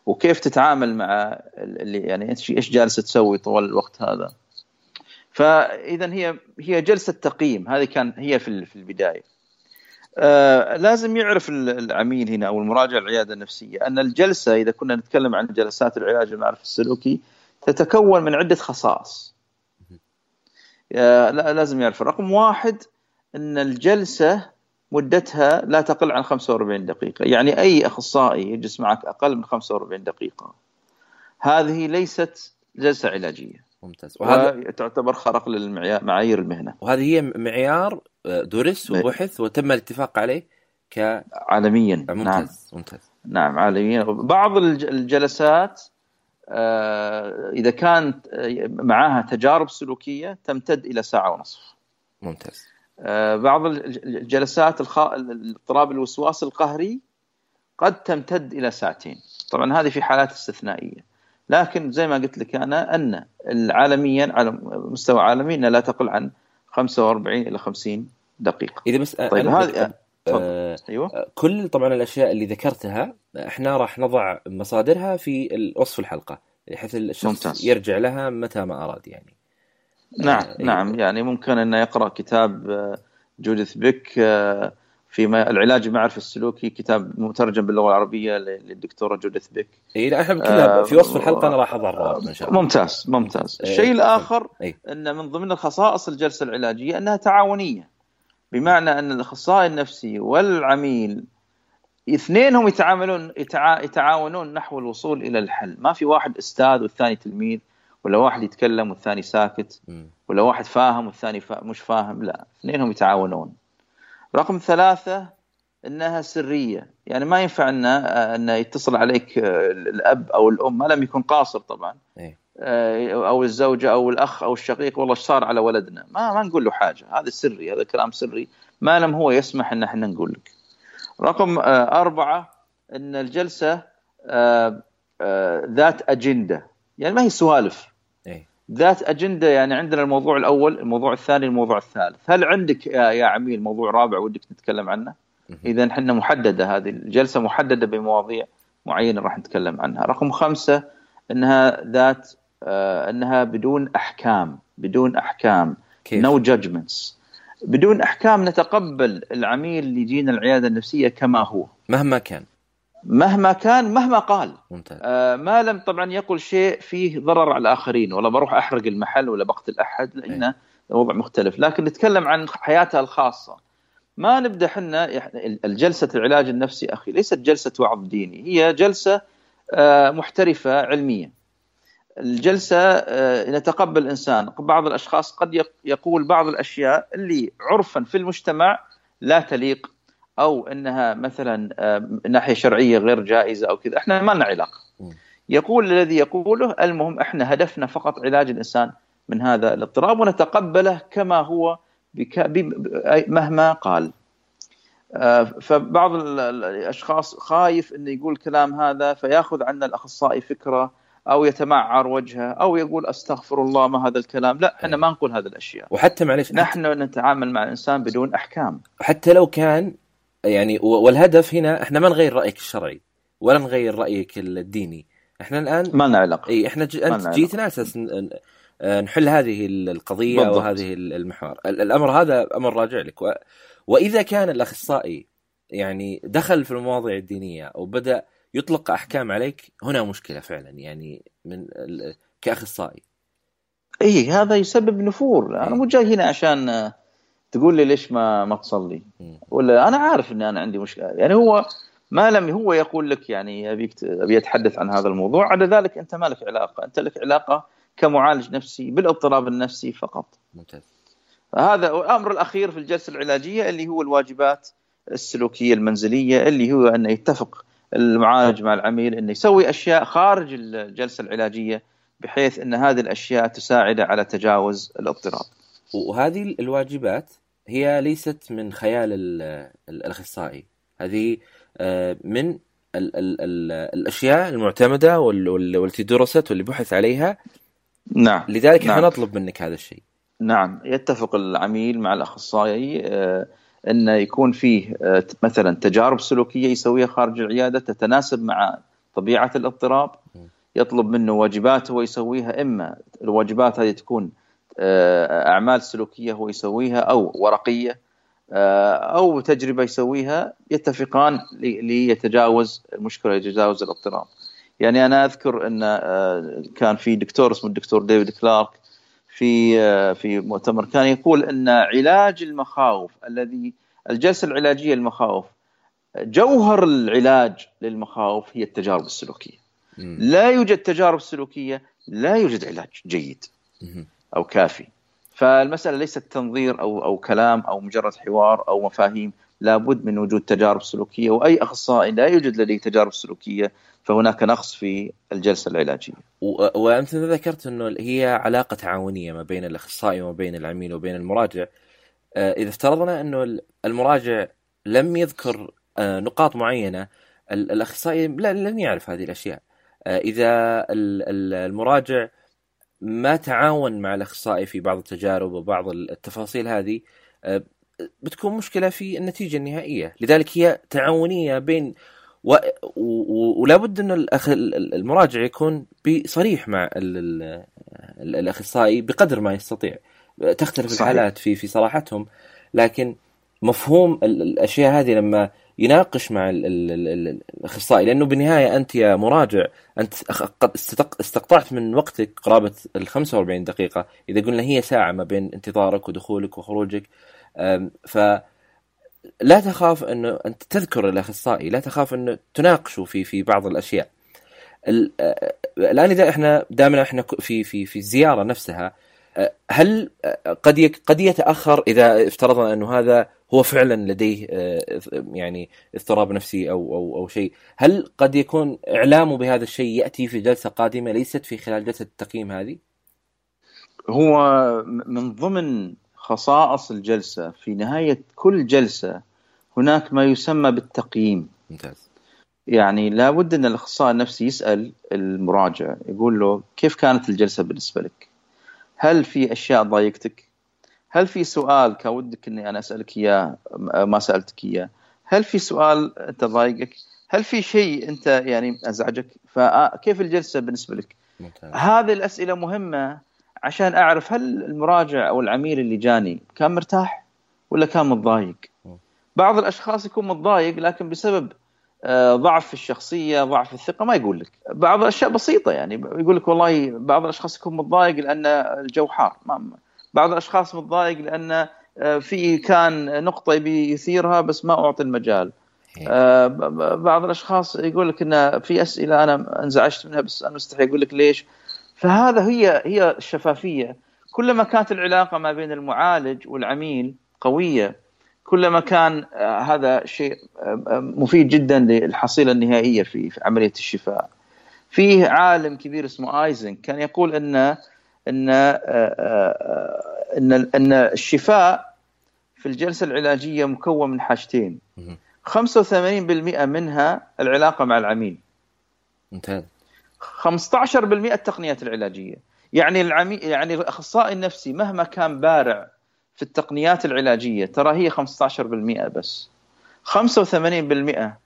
وكيف تتعامل مع اللي يعني إيش جالس تسوي طوال الوقت هذا. فإذا هي هي جلسة تقييم هذه كان هي في في البداية. آه لازم يعرف العميل هنا أو المراجع العيادة النفسية أن الجلسة إذا كنا نتكلم عن جلسات العلاج المعرفي السلوكي تتكون من عدة خصائص. لازم يعرف. رقم واحد أن الجلسة مدتها لا تقل عن 45 دقيقة. يعني أي أخصائي يجلس معك أقل من 45 دقيقة. هذه ليست جلسة علاجية. ممتاز. وهذا تعتبر خرق للمعايير المهنة. وهذه هي معيار آه، درس وبحث وتم الاتفاق عليه ك عالميا. ممتاز نعم. ممتاز نعم عالميا. بعض الجلسات آه، إذا كانت آه، معها تجارب سلوكية تمتد إلى ساعة ونصف. ممتاز. بعض الجلسات اضطراب الوسواس القهري قد تمتد إلى ساعتين. طبعا هذه في حالات استثنائية. لكن زي ما قلت لك أنا أن عالميا على مستوى عالمي إنها لا تقل عن 45 إلى 50 دقيقة. إذا بس طيب هذه آه أيوه. كل طبعا الأشياء اللي ذكرتها إحنا راح نضع مصادرها في وصف الحلقة بحيث الشخص ممتاز. يرجع لها متى ما أراد يعني. نعم آه نعم. يعني ممكن انه يقرأ كتاب آه، جوديث بيك آه في العلاج المعرفي السلوكي كتاب مترجم باللغة العربية للدكتورة جوديث بيك. اي لا إحنا كلها في وصف الحلقة أنا راح اضع الرابط إن شاء الله. ممتاز ممتاز. إيه، الشيء الآخر إن من ضمن الخصائص الجلسة العلاجية أنها تعاونية. بمعنى أن الأخصائي النفسي والعميل اثنينهم يتعاملون يتعا... يتعاونون نحو الوصول إلى الحل. ما في واحد أستاذ والثاني تلميذ ولا واحد يتكلم والثاني ساكت ولا واحد فاهم والثاني فا... مش فاهم لا. اثنينهم يتعاونون. رقم ثلاثة إنها سرية. يعني ما ينفع انه انه يتصل عليك الأب أو الأم ما لم يكن قاصر طبعا. إيه. آه، أو الزوجة أو الأخ أو الشقيق والله إيش صار على ولدنا؟ ما ما نقول له حاجة. هذا سري هذا كلام سري. ما لم هو يسمح إن إحنا نقول لك. رقم آه، أربعة إن الجلسة آه، ذات أجندة. يعني ما هي سوالف. ذات أجندة يعني عندنا الموضوع الأول الموضوع الثاني الموضوع الثالث. هل عندك يا عميل موضوع رابع ودك نتكلم عنه؟ إذا إحنا محددة هذه الجلسة محددة بمواضيع معينة راح نتكلم عنها. رقم خمسة إنها ذات آه إنها بدون أحكام بدون أحكام. نو no judgments. بدون أحكام نتقبل العميل اللي يجينا العيادة النفسية كما هو. مهما كان. مهما كان مهما قال. ممتاز. آه ما لم طبعا يقول شيء فيه ضرر على الآخرين. ولا بروح أحرق المحل ولا بقتل أحد لأن وضع مختلف. لكن نتكلم عن حياتها الخاصة. ما نبدأ إحنا الجلسة العلاج النفسي أخي ليست جلسة وعظ ديني. هي جلسة آه محترفة علميه الجلسة آه نتقبل الإنسان. بعض الأشخاص قد يقول بعض الأشياء اللي عرفا في المجتمع لا تليق أو إنها مثلا ناحية شرعية غير جائزة أو كذا إحنا ما لنا علاقة. يقول الذي يقوله المهم إحنا هدفنا فقط علاج الإنسان من هذا الاضطراب ونتقبله كما هو بك مهما قال. فبعض الأشخاص خايف إنه يقول كلام هذا فيأخذ عنا الأخصائي فكرة أو يتمعر وجهه أو يقول أستغفر الله ما هذا الكلام. لا إحنا ما نقول هذه الأشياء. وحتى معلش نحن نتعامل مع الإنسان بدون أحكام. حتى لو كان يعني والهدف هنا إحنا ما نغير رأيك الشرعي ولا نغير رأيك الديني. إحنا الآن ما لنا علاقة. إي إحنا ج... أنت جيتنا أساس نحل هذه القضية بالضبط. وهذه المحور. الأمر هذا أمر راجع لك. و... وإذا كان الأخصائي يعني دخل في المواضيع الدينية وبدا يطلق أحكام عليك هنا مشكلة فعلا يعني من كأخصائي. إي هذا يسبب نفور. أنا مو جاي هنا عشان تقول لي ليش ما ما تصلي ولا أنا عارف إني أنا عندي مشكلة. يعني هو ما لم هو يقول لك يعني أبيك أبي أتحدث عن هذا الموضوع. على ذلك أنت ما لك علاقة. أنت لك علاقة كمعالج نفسي بالاضطراب النفسي فقط. ممتاز. هذا الأمر الأخير في الجلسة العلاجية اللي هو الواجبات السلوكية المنزلية اللي هو انه يتفق المعالج مع العميل انه يسوي أشياء خارج الجلسة العلاجية بحيث أن هذه الأشياء تساعده على تجاوز الاضطراب. وهذه الواجبات هي ليست من خيال الأخصائي. هذه من ال ال ال الأشياء المعتمدة والتي درست واللي بحث عليها. نعم. لذلك نعم. إحنا نطلب منك هذا الشيء. نعم. يتفق العميل مع الأخصائي انه يكون فيه مثلا تجارب سلوكية يسويها خارج العيادة تتناسب مع طبيعة الاضطراب. يطلب منه واجبات هو يسويها إما الواجبات هذه تكون أعمال سلوكية هو يسويها أو ورقية أو تجربة يسويها يتفقان ليتجاوز المشكلة يتجاوز الاضطراب. يعني أنا أذكر أن كان في دكتور اسمه الدكتور ديفيد كلارك في في مؤتمر كان يقول أن علاج المخاوف الذي الجلسة العلاجية للمخاوف جوهر العلاج للمخاوف هي التجارب السلوكية. لا يوجد تجارب سلوكية لا يوجد علاج جيد. أو كافي فالمسألة ليست تنظير أو أو كلام أو مجرد حوار أو مفاهيم لابد من وجود تجارب سلوكية وأي أخصائي لا يوجد لديه تجارب سلوكية فهناك نقص في الجلسة العلاجية. وأنت ذكرت إنه هي علاقة تعاونيه ما بين الأخصائي وما بين العميل وبين المراجع. إذا افترضنا إنه المراجع لم يذكر نقاط معينة الأخصائي لن يعرف هذه الأشياء. إذا المراجع ما تعاون مع الأخصائي في بعض التجارب وبعض التفاصيل هذه بتكون مشكلة في النتيجة النهائية، لذلك هي تعاونية بين و... و... ولا بد انه الأخ... المراجع يكون صريح مع ال... ال... الأخصائي بقدر ما يستطيع. تختلف صحيح. الحالات في في صراحتهم لكن مفهوم الأشياء هذه لما يناقش مع الأخصائي لأنه بالنهاية أنت يا مراجع أنت قد استقطعت من وقتك قرابة ال 45 دقيقة. إذا قلنا هي ساعة ما بين انتظارك ودخولك وخروجك ف لا تخاف أنه انت تذكر الأخصائي لا تخاف أنه تناقشوا في في بعض الأشياء. الآن إذا إحنا دائما إحنا في في في الزياره نفسها هل قد قد يتأخر إذا افترضنا انه هذا هو فعلا لديه يعني اضطراب نفسي أو أو أو شيء، هل قد يكون إعلامه بهذا الشيء يأتي في جلسة قادمة ليست في خلال جلسة التقييم هذه؟ هو من ضمن خصائص الجلسة في نهاية كل جلسة هناك ما يسمى بالتقييم. ممتاز. يعني لابد أن الأخصائي النفسي يسأل المراجع يقول له كيف كانت الجلسة بالنسبة لك؟ هل في أشياء ضايقتك؟ هل في سؤال كان ودك إني أنا أسألك إياه ما سألتك إياه؟ هل في سؤال أنت ضايقك؟ هل في شيء أنت يعني أزعجك؟ فكيف الجلسة بالنسبة لك؟ ممتاز. هذه الأسئلة مهمة عشان أعرف هل المراجع أو العميل اللي جاني كان مرتاح؟ ولا كان متضايق بعض الأشخاص يكون متضايق لكن بسبب آه، ضعف في الشخصية ضعف الثقة ما يقول لك. بعض الأشياء بسيطة يعني يقول لك والله بعض الأشخاص يكون متضايق لأن الجو حار. بعض الأشخاص متضايق لأن آه، في كان نقطة يبي يثيرها بس ما أعطي المجال. آه، بعض الأشخاص يقول لك إن في أسئلة أنا انزعجت منها بس أنا مستحي أقول لك ليش؟ فهذا هي هي الشفافية. كلما كانت العلاقة ما بين المعالج والعميل قوية كلما كان آه، هذا شيء مفيد جدا للحصيلة النهائية في عملية الشفاء. فيه عالم كبير اسمه آيزن. كان يقول أن أن أن أن الشفاء في الجلسة العلاجية مكون من حاجتين. 85% منها العلاقة مع العميل. ممتاز. 15% التقنيات العلاجية. يعني العميل يعني الأخصائي النفسي مهما كان بارع في التقنيات العلاجية ترى هي 15% بس. 85%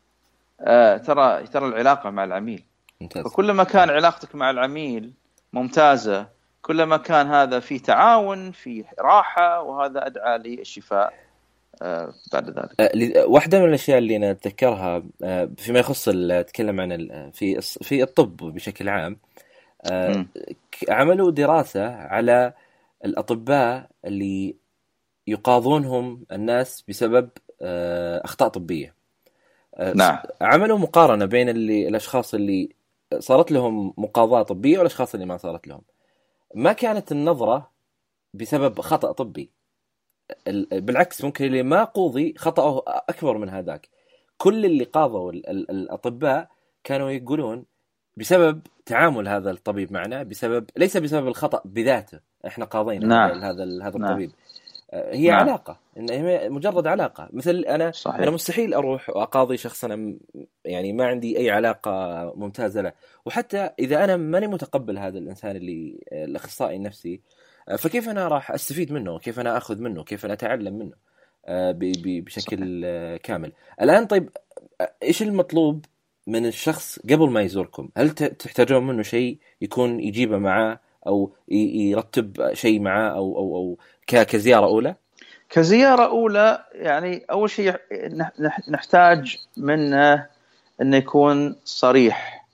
آه ترى ترى العلاقة مع العميل. ممتاز. فكلما كان علاقتك مع العميل ممتازة كلما كان هذا في تعاون في راحة وهذا أدعى للشفاء آه، بعد ذلك. آه، واحدة من الأشياء اللي أنا أتذكرها آه، فيما يخص أتكلم عن في في الطب بشكل عام عملوا دراسة على الأطباء اللي يقاضونهم الناس بسبب أخطاء طبية نعم عملوا مقارنة بين اللي الأشخاص اللي صارت لهم مقاضاة طبية والأشخاص اللي ما صارت لهم ما كانت النظرة بسبب خطأ طبي بالعكس ممكن اللي ما قوضي خطأه أكبر من هذاك كل اللي قاضوا الأطباء كانوا يقولون بسبب تعامل هذا الطبيب معنا بسبب ليس بسبب الخطأ بذاته إحنا قاضينا نعم. هذا هذا نعم. الطبيب نعم. هي نعم. علاقة. إن هي مجرد علاقة. مثل أنا صحيح. أنا مستحيل أروح واقاضي شخص أنا يعني ما عندي أي علاقة ممتازة له. وحتى إذا أنا ماني متقبل هذا الإنسان اللي الأخصائي النفسي فكيف أنا راح أستفيد منه؟ كيف أنا آخذ منه؟ كيف أنا أتعلم منه؟ آه، بشكل صحيح. كامل. الآن طيب إيش المطلوب من الشخص قبل ما يزوركم؟ هل تحتاجون منه شيء يكون يجيبه معاه؟ أو يرتب شيء معاه أو أو أو كزيارة أولى كزيارة أولى يعني أول شيء نحتاج منه إنه يكون صريح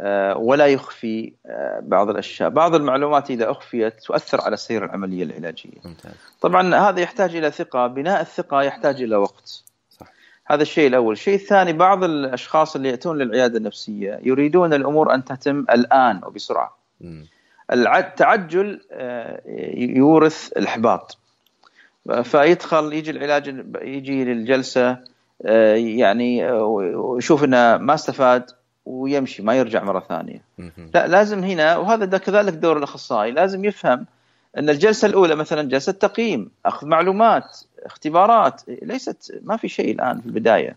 آه، ولا يخفي آه، بعض الأشياء، بعض المعلومات إذا أخفيت تؤثر على سير العملية العلاجية. ممتاز. طبعا هذا يحتاج إلى ثقة، بناء الثقة يحتاج إلى وقت. صح. هذا الشيء الأول، الشيء الثاني بعض الأشخاص اللي يأتون للعيادة النفسية يريدون الأمور أن تتم الآن وبسرعة. التعجل آه، يورث الاحباط. فيدخل يجي العلاج يجي للجلسة يعني ويشوف إنه ما استفاد ويمشي ما يرجع مرة ثانية. لا لازم هنا وهذا كذلك دور الأخصائي لازم يفهم إن الجلسة الأولى مثلا جلسة تقييم أخذ معلومات اختبارات ليست ما في شيء الآن في البداية.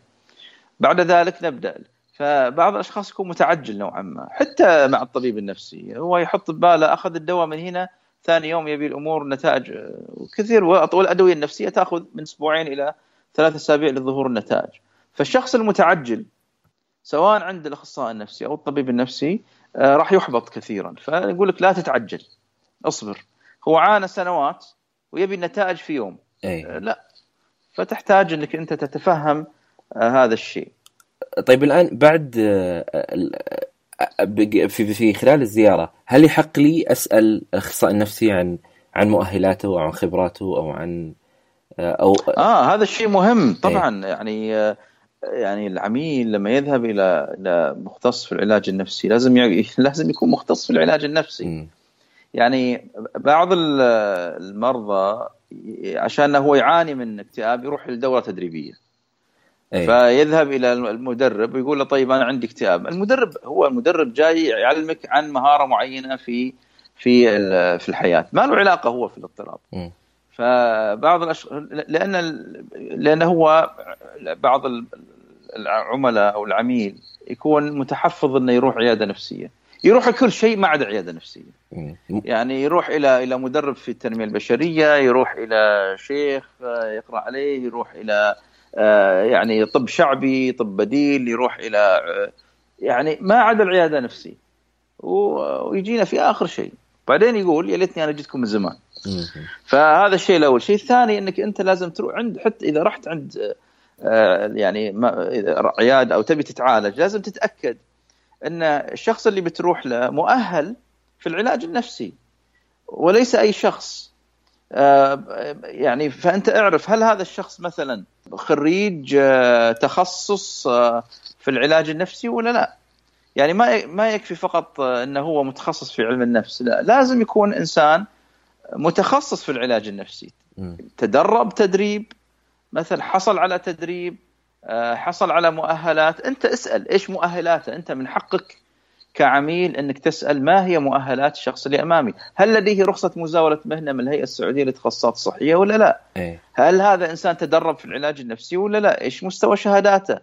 بعد ذلك نبدأ. فبعض الأشخاص يكون متعجل نوعا ما حتى مع الطبيب النفسي. هو يحط بباله أخذ الدواء من هنا ثاني يوم يبي الأمور نتائج كثير. والادويه النفسية تأخذ من أسبوعين إلى ثلاث أسابيع لظهور النتائج. فالشخص المتعجل سواء عند الأخصائي النفسي أو الطبيب النفسي آه، راح يحبط كثيرا. فيقول لك لا تتعجل اصبر. هو عانى سنوات ويبي النتائج في يوم. أي. آه، لا. فتحتاج إنك أنت تتفهم آه، هذا الشيء. طيب الآن بعد في في خلال الزيارة هل يحق لي أسأل الاخصائي النفسي عن عن مؤهلاته أو عن خبراته أو عن أو آه هذا الشيء مهم طبعا أي. يعني يعني العميل لما يذهب إلى إلى مختص في العلاج النفسي لازم لازم يكون مختص في العلاج النفسي م. يعني بعض المرضى عشان هو يعاني من اكتئاب يروح لدورة تدريبية أي. فيذهب إلى المدرب ويقول له طيب أنا عندي اكتئاب. المدرب هو المدرب جاي يعلمك عن مهارة معينة في في في الحياة. ما له علاقة هو في الاضطراب. م. فبعض الاشخاص لأن لأن هو بعض العملاء أو العميل يكون متحفظ إنه يروح عيادة نفسية. يروح كل شيء ما عدا عيادة نفسية. يعني يروح إلى إلى مدرب في التنمية البشرية يروح إلى شيخ يقرأ عليه يروح إلى يعني طب شعبي طب بديل يروح إلى آه، يعني ما عدا العيادة النفسيه ويجينا في آخر شيء. بعدين يقول يا ليتني أنا جيتكم من زمان. فهذا الشيء الأول. الشيء الثاني إنك أنت لازم تروح عند حتى إذا رحت عند آه، يعني عيادة أو تبي تتعالج لازم تتأكد إن الشخص اللي بتروح له مؤهل في العلاج النفسي وليس أي شخص. آه، يعني فأنت اعرف هل هذا الشخص مثلا خريج آه، تخصص في العلاج النفسي ولا لا؟ يعني ما ما يكفي فقط إنه هو متخصص في علم النفس لا لازم يكون إنسان متخصص في العلاج النفسي. تدرب تدريب مثلا حصل على تدريب آه، حصل على مؤهلات أنت اسأل إيش مؤهلاته؟ أنت من حقك. كعميل إنك تسأل ما هي مؤهلات الشخص اللي أمامي؟ هل لديه رخصة مزاولة مهنة من الهيئة السعودية للتخصصات الصحية ولا لا؟ إيه؟ هل هذا إنسان تدرب في العلاج النفسي ولا لا؟ إيش مستوى شهاداته؟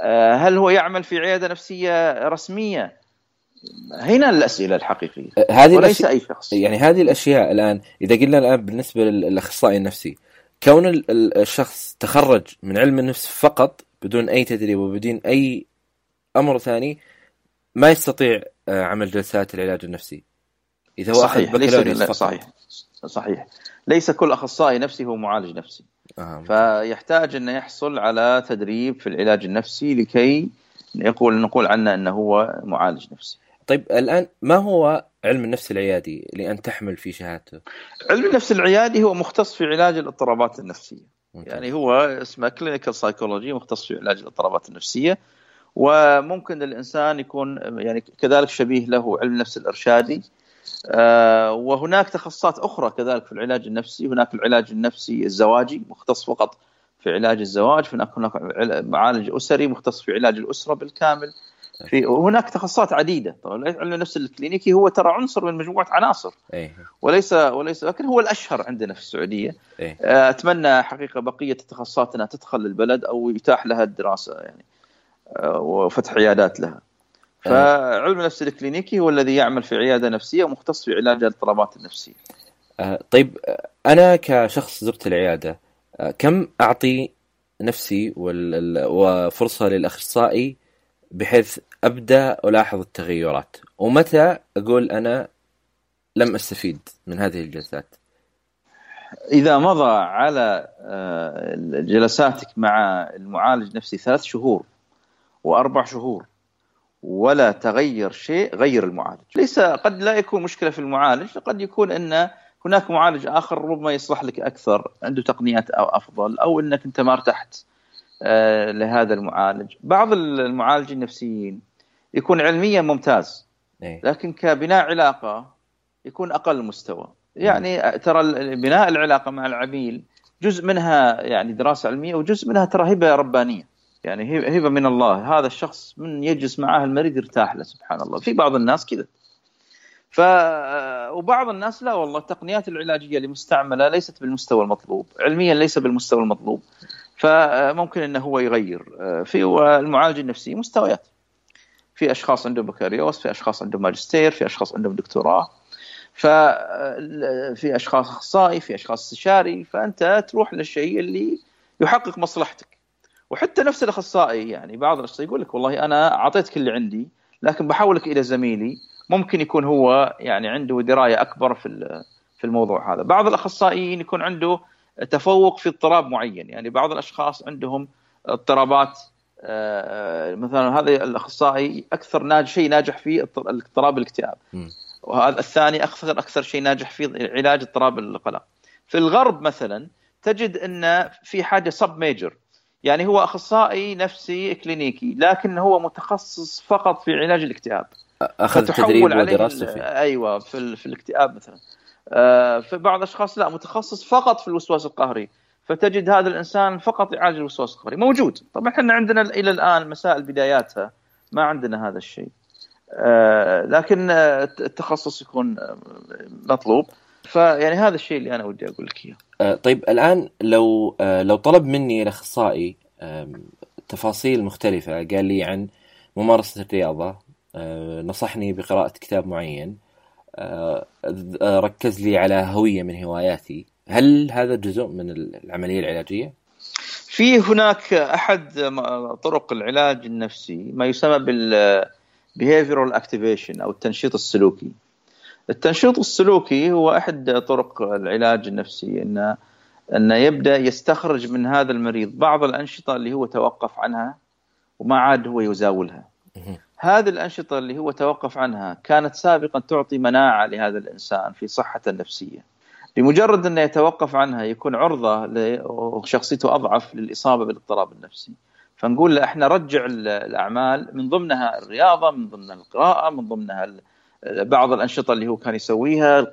آه، هل هو يعمل في عيادة نفسية رسمية؟ هنا الأسئلة الحقيقية هذه وليس أي شخص يعني هذه الأشياء الآن إذا قلنا الآن بالنسبة للأخصائي النفسي كون الشخص تخرج من علم النفس فقط بدون أي تدريب وبدون أي أمر ثاني ما يستطيع آه، عمل جلسات العلاج النفسي إذا هو صحيح. اخذ بكالوريوس فقط صحيح صحيح ليس كل أخصائي نفسي هو معالج نفسي آه. فيحتاج انه يحصل على تدريب في العلاج النفسي لكي يقول نقول عنه أنه هو معالج نفسي طيب الآن ما هو علم النفس العيادي لأن تحمل في شهادته؟ علم النفس العيادي هو مختص في علاج الاضطرابات النفسية. ممكن. يعني هو اسمه clinical psychology مختص في علاج الاضطرابات النفسية وممكن الإنسان يكون يعني كذلك شبيه له علم النفس الإرشادي. آه وهناك تخصصات أخرى كذلك في العلاج النفسي. هناك العلاج النفسي الزواجي مختص فقط في علاج الزواج. هناك هناك معالج أسري مختص في علاج الأسرة بالكامل. في هناك تخصصات عديدة. طبعا علم النفس الكلينيكي هو ترى عنصر من مجموعة عناصر. أيه. وليس وليس لكن هو الأشهر عندنا في السعودية. أيه. أتمنى حقيقة بقية التخصصات انها تدخل للبلد أو يتاح لها الدراسة يعني. آه، وفتح عيادات لها. فعلم النفس الكلينيكي هو الذي يعمل في عيادة نفسية ومختص في علاج الاضطرابات النفسية. آه، طيب أنا كشخص زرت العيادة آه، كم أعطي نفسي وفرصة للأخصائي بحيث أبدأ ألاحظ التغيرات؟ ومتى أقول أنا لم أستفيد من هذه الجلسات؟ إذا مضى على جلساتك مع المعالج النفسي ثلاث شهور وأربع شهور. ولا تغير شيء غير المعالج. ليس قد لا يكون مشكلة في المعالج قد يكون أن هناك معالج آخر ربما يصلح لك أكثر عنده تقنيات أو أفضل أو أنك أنت ما ارتحت آه، لهذا المعالج. بعض المعالجين النفسيين يكون علميا ممتاز إيه. لكن كبناء علاقة يكون أقل مستوى. يعني ترى بناء العلاقة مع العميل جزء منها يعني دراسة علمية وجزء منها ترى هبه ربانية. يعني هبه من الله. هذا الشخص من يجلس معاه المريض يرتاح له سبحان الله في بعض الناس كذا. ف وبعض الناس لا والله التقنيات العلاجية اللي مستعمله ليست بالمستوى المطلوب. علميا ليس بالمستوى المطلوب. فممكن إنه هو يغير. في المعالج النفسي مستويات. في أشخاص عندهم بكالوريوس في أشخاص عندهم ماجستير في أشخاص عندهم دكتوراه. ففي أشخاص أخصائي في أشخاص استشاري. فأنت تروح للشيء اللي يحقق مصلحتك. وحتى نفس الأخصائي يعني بعض الأخصائيين يقول لك والله أنا أعطيتك اللي عندي لكن بحولك إلى زميلي ممكن يكون هو يعني عنده دراية أكبر في في الموضوع هذا. بعض الأخصائيين يكون عنده تفوق في اضطراب معين يعني بعض الأشخاص عندهم اضطرابات آه، مثلا هذا الأخصائي أكثر ناجح شيء ناجح فيه اضطراب الاكتئاب. وهذا الثاني أكثر أكثر شيء ناجح فيه علاج اضطراب القلق. في الغرب مثلا تجد إن في حاجة سب ميجر يعني هو أخصائي نفسي كلينيكي لكن هو متخصص فقط في علاج الاكتئاب. أخذ تدريب ودراسته فيه. أيوه في, في الاكتئاب مثلا. آه، في بعض الأشخاص لا متخصص فقط في الوسواس القهري. فتجد هذا الإنسان فقط يعالج الوسواس القهري. موجود. طبعا إحنا عندنا إلى الآن مسائل بداياتها. ما عندنا هذا الشيء. آه، لكن التخصص يكون مطلوب. فيعني هذا الشيء اللي أنا ودي أقول لك إياه. آه، طيب الآن لو لو طلب مني الاخصائي تفاصيل مختلفة قال لي عن ممارسة الرياضة نصحني بقراءة كتاب معين آه، ركز لي على هوية من هواياتي هل هذا جزء من العملية العلاجية؟ في هناك أحد طرق العلاج النفسي ما يسمى بال behavioral activation أو التنشيط السلوكي. التنشيط السلوكي هو أحد طرق العلاج النفسي انه انه يبدأ يستخرج من هذا المريض بعض الأنشطة اللي هو توقف عنها وما عاد هو يزاولها. هذه الأنشطة اللي هو توقف عنها كانت سابقا تعطي مناعة لهذا الإنسان في صحته النفسية. بمجرد إنه يتوقف عنها يكون عرضة وشخصيته أضعف للإصابة بالاضطراب النفسي. فنقول له إحنا رجع الأعمال من ضمنها الرياضة، من ضمنها القراءة، من ضمنها بعض الأنشطة اللي هو كان يسويها،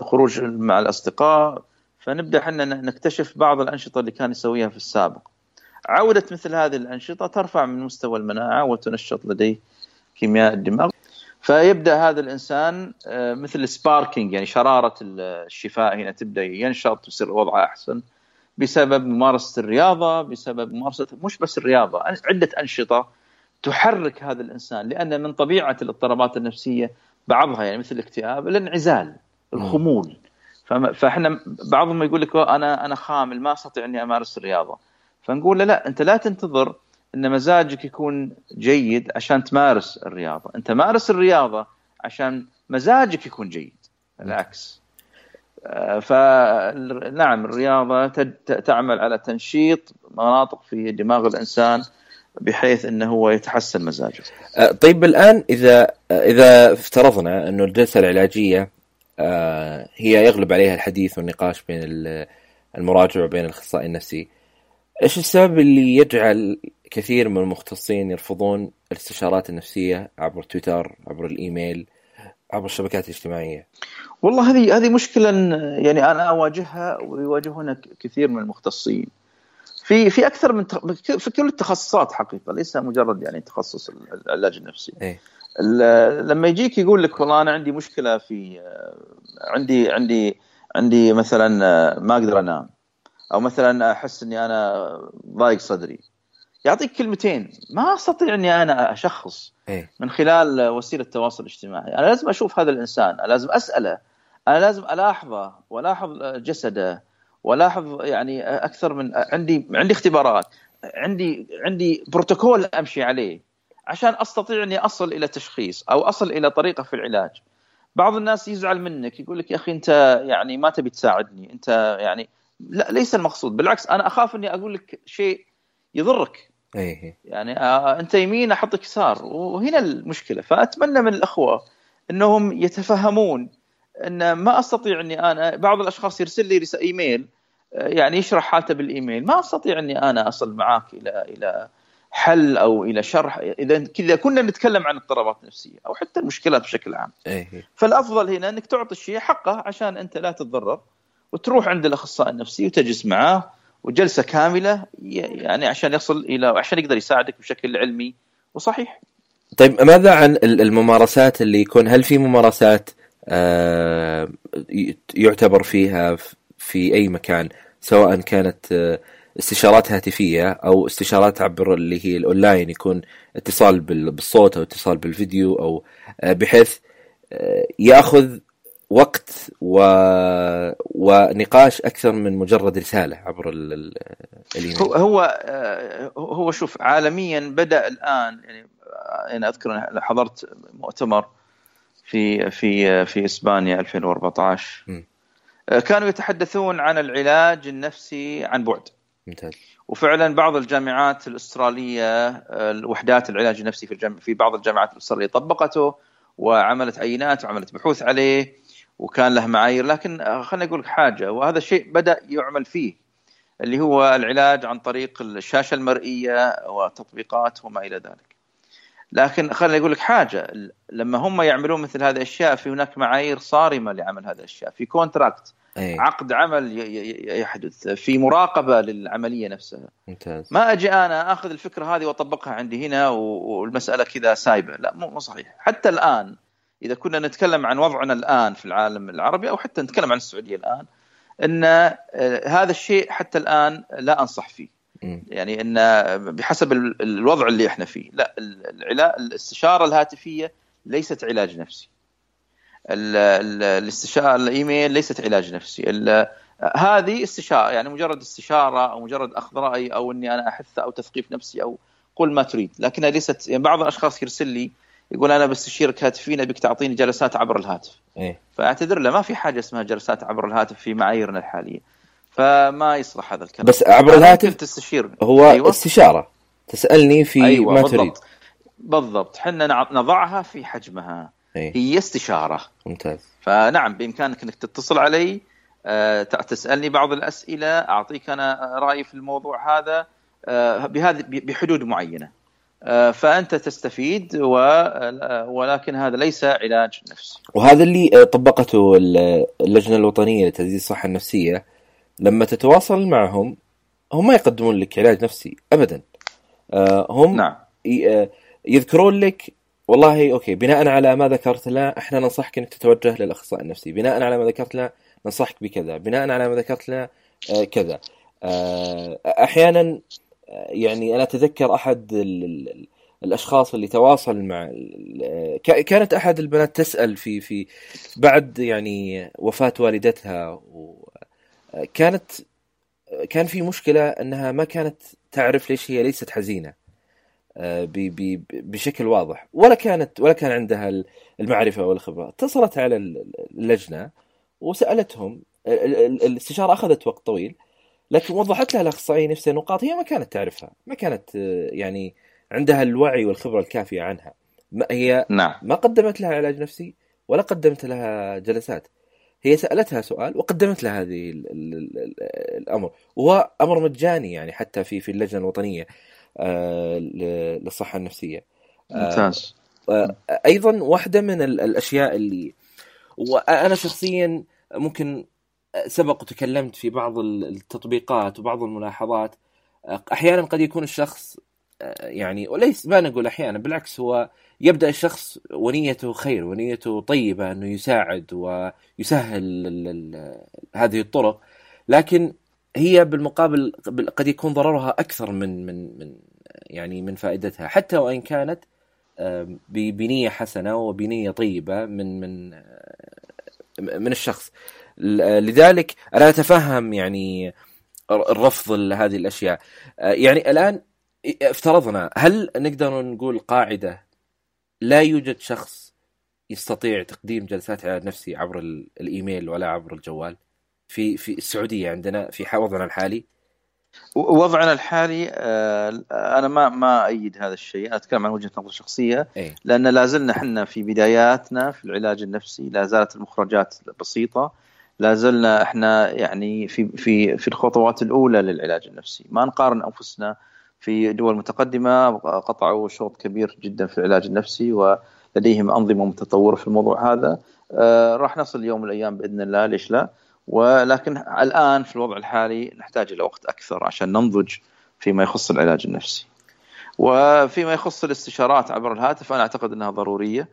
الخروج مع الأصدقاء، فنبدأ إحنا نكتشف بعض الأنشطة اللي كان يسويها في السابق. عودة مثل هذه الأنشطة ترفع من مستوى المناعة وتنشط لديه كيمياء الدماغ. فيبدأ هذا الإنسان آه، مثل سباركينج يعني شرارة الشفاء هنا تبدأ ينشط ويصير وضعه أحسن. بسبب ممارسة الرياضة بسبب ممارسه مش بس الرياضة عدة أنشطة تحرك هذا الإنسان لأن من طبيعة الاضطرابات النفسية بعضها يعني مثل الاكتئاب الانعزال الخمول. فاحنا بعضهم يقول لك أنا أنا خامل ما أستطيع إني أمارس الرياضة. فنقول له لا أنت لا تنتظر إن مزاجك يكون جيد عشان تمارس الرياضة. أنت مارس الرياضة عشان مزاجك يكون جيد العكس. آه، فنعم الرياضة تعمل على تنشيط مناطق في دماغ الإنسان بحيث إنه هو يتحسن مزاجه. آه، طيب الآن إذا إذا افترضنا انه الجلسة العلاجية آه، هي يغلب عليها الحديث والنقاش بين المراجع وبين الأخصائي النفسي إيش السبب اللي يجعل كثير من المختصين يرفضون الاستشارات النفسية عبر تويتر عبر الإيميل عبر الشبكات الاجتماعية والله هذه هذه مشكلة يعني أنا أواجهها ويواجهونها كثير من المختصين في في أكثر من في كل التخصصات حقيقة ليس مجرد يعني تخصص العلاج النفسي إيه؟ لما يجيك يقول لك والله أنا عندي مشكلة في عندي عندي عندي مثلا ما أقدر أنام أو مثلا أحس إني أنا ضايق صدري يعطيك كلمتين ما أستطيع إني أنا أشخص إيه؟ من خلال وسيلة التواصل الاجتماعي أنا لازم أشوف هذا الإنسان أنا لازم أسأله أنا لازم ألاحظه وألاحظ جسده والاحظ يعني أكثر من عندي عندي اختبارات. عندي عندي بروتوكول أمشي عليه عشان أستطيع إني أصل إلى تشخيص أو أصل إلى طريقة في العلاج. بعض الناس يزعل منك يقول لك يا أخي أنت يعني ما تبي تساعدني أنت يعني لا ليس المقصود. بالعكس أنا أخاف إني أقول لك شيء يضرك. إيه. يعني آه أنت يمين أحطك يسار. وهنا المشكلة. فأتمنى من الأخوة إنهم يتفهمون إن ما أستطيع إني أنا بعض الأشخاص يرسل لي إيميل آه، يعني يشرح حالته بالإيميل ما أستطيع إني أنا أصل معاك إلى إلى حل أو إلى شرح إذا كذا كنا نتكلم عن اضطرابات نفسية أو حتى المشكلات بشكل عام إيه. فالأفضل هنا إنك تعطي الشيء حقه عشان أنت لا تتضرر وتروح عند الأخصائي النفسي وتجلس معاه وجلسة كاملة يعني عشان يصل إلى عشان يقدر يساعدك بشكل علمي وصحيح. طيب ماذا عن الممارسات اللي يكون هل في ممارسات يعتبر فيها في أي مكان سواء كانت آه، استشارات هاتفية أو استشارات عبر اللي هي الأونلاين يكون اتصال بالصوت أو اتصال بالفيديو أو آه، بحيث يأخذ وقت و... ونقاش أكثر من مجرد رسالة عبر الإيميل. هو هو آه، هو شوف عالميا بدأ الآن يعني أنا أذكر حضرت مؤتمر في في في إسبانيا 2014 م. آه، كانوا يتحدثون عن العلاج النفسي عن بعد ممتاز وفعلا بعض الجامعات الأسترالية آه، وحدات العلاج النفسي في الجامعة في بعض الجامعات الأسترالية طبقته وعملت عينات وعملت بحوث عليه وكان له معايير لكن خليني أقول لك حاجة وهذا الشيء بدأ يعمل فيه اللي هو العلاج عن طريق الشاشة المرئية وتطبيقات وما إلى ذلك. لكن خليني أقول لك حاجة. لما هم يعملون مثل هذه الأشياء في هناك معايير صارمة لعمل هذه الأشياء. في كونتراكت أيه. عقد عمل يحدث. في مراقبة للعملية نفسها. ممتاز. ما أجي أنا أخذ الفكرة هذه وأطبقها عندي هنا والمسألة كذا سايبة. لا مو صحيح. حتى الآن إذا كنا نتكلم عن وضعنا الآن في العالم العربي أو حتى نتكلم عن السعودية الآن إن آه، هذا الشيء حتى الآن لا أنصح فيه. يعني إن بحسب الوضع اللي إحنا فيه. لا العلاج الاستشارة الهاتفية ليست علاج نفسي. الاستشارة الإيميل ليست علاج نفسي. هذه استشارة يعني مجرد استشارة أو مجرد أخذ رأي أو إني أنا أحث أو تثقيف نفسي أو قل ما تريد. لكنها ليست يعني بعض الأشخاص يرسل لي يقول أنا بستشيرك هاتفيا ابيك تعطيني جلسات عبر الهاتف. إيه. فأعتذر له ما في حاجة اسمها جلسات عبر الهاتف في معاييرنا الحالية. فما يصلح هذا الكلام. بس عبر الهاتف ممكن تستشير. هو أيوة. استشارة. تسألني في أيوة ما بالضبط. تريد. بالضبط. حنا نع- نضعها في حجمها. إيه. هي استشارة. ممتاز. فنعم بإمكانك إنك تتصل علي آه، تسألني بعض الأسئلة أعطيك أنا رأيي في الموضوع هذا آه، بهذه بحدود معينة. آه، فأنت تستفيد و- ولكن هذا ليس علاج نفسي. وهذا اللي طبقته ال- اللجنة الوطنية لتعزيز الصحة النفسية. لما تتواصل معهم هم ما يقدمون لك علاج نفسي ابدا. آه، هم نعم. آه، يذكرون لك والله أوكي بناء على ما ذكرت لنا إحنا ننصحك إنك تتوجه للأخصائي النفسي. بناء على ما ذكرت لنا ننصحك بكذا. بناء على ما ذكرت لنا آه، كذا. أحيانا يعني أنا أتذكر أحد ال- ال- ال- الأشخاص اللي تواصل مع كانت أحد البنات تسأل في في بعد يعني وفاة والدتها و- كانت كان في مشكلة أنها ما كانت تعرف ليش هي ليست حزينة آه، بشكل واضح. ولا كانت ولا كان عندها المعرفة والخبرة. اتصلت على اللجنة وسألتهم ال- ال- الاستشارة أخذت وقت طويل لكن وضحت لها الأخصائية نفسها نقاط هي ما كانت تعرفها ما كانت آه، يعني عندها الوعي والخبرة الكافية عنها. ما هي نعم. ما قدمت لها علاج نفسي ولا قدمت لها جلسات. هي سألتها سؤال وقدمت لها هذه ال ال ال الأمر. وهو أمر مجاني يعني حتى في في اللجنة الوطنية آه، للصحة النفسية. ممتاز. آه، أيضا واحدة من ال- الأشياء اللي وأنا شخصيا ممكن سبق وتكلمت في بعض ال- التطبيقات وبعض الملاحظات. آه، أحيانا قد يكون الشخص آه، يعني وليس ما نقول أحيانا بالعكس هو يبدأ الشخص ونيته خير ونيته طيبة أنه يساعد ويسهل هذه الطرق. لكن هي بالمقابل قد يكون ضررها أكثر من من من يعني من فائدتها حتى وإن كانت بنية حسنة وبنية طيبة من من من الشخص. لذلك أنا أتفهم يعني الرفض لهذه الأشياء. آه، يعني الآن افترضنا هل نقدر نقول قاعدة لا يوجد شخص يستطيع تقديم جلسات علاج نفسي عبر ال- الإيميل ولا عبر الجوال. في في السعودية عندنا في وضعنا الحالي. وضعنا الحالي آه، أنا ما ما أيد هذا الشيء. أنا أتكلم عن وجهة نظر شخصية. لأن لا زلنا إحنا في بداياتنا في العلاج النفسي لا زالت المخرجات بسيطة. لا زلنا إحنا يعني في في في الخطوات الأولى للعلاج النفسي. ما نقارن أنفسنا في دول متقدمة قطعوا شوط كبير جدا في العلاج النفسي ولديهم أنظمة متطورة في الموضوع هذا. آه، راح نصل يوم من الأيام بإذن الله ليش لا؟ ولكن الآن في الوضع الحالي نحتاج إلى وقت أكثر عشان ننضج فيما يخص العلاج النفسي. وفيما يخص الاستشارات عبر الهاتف أنا أعتقد إنها ضرورية.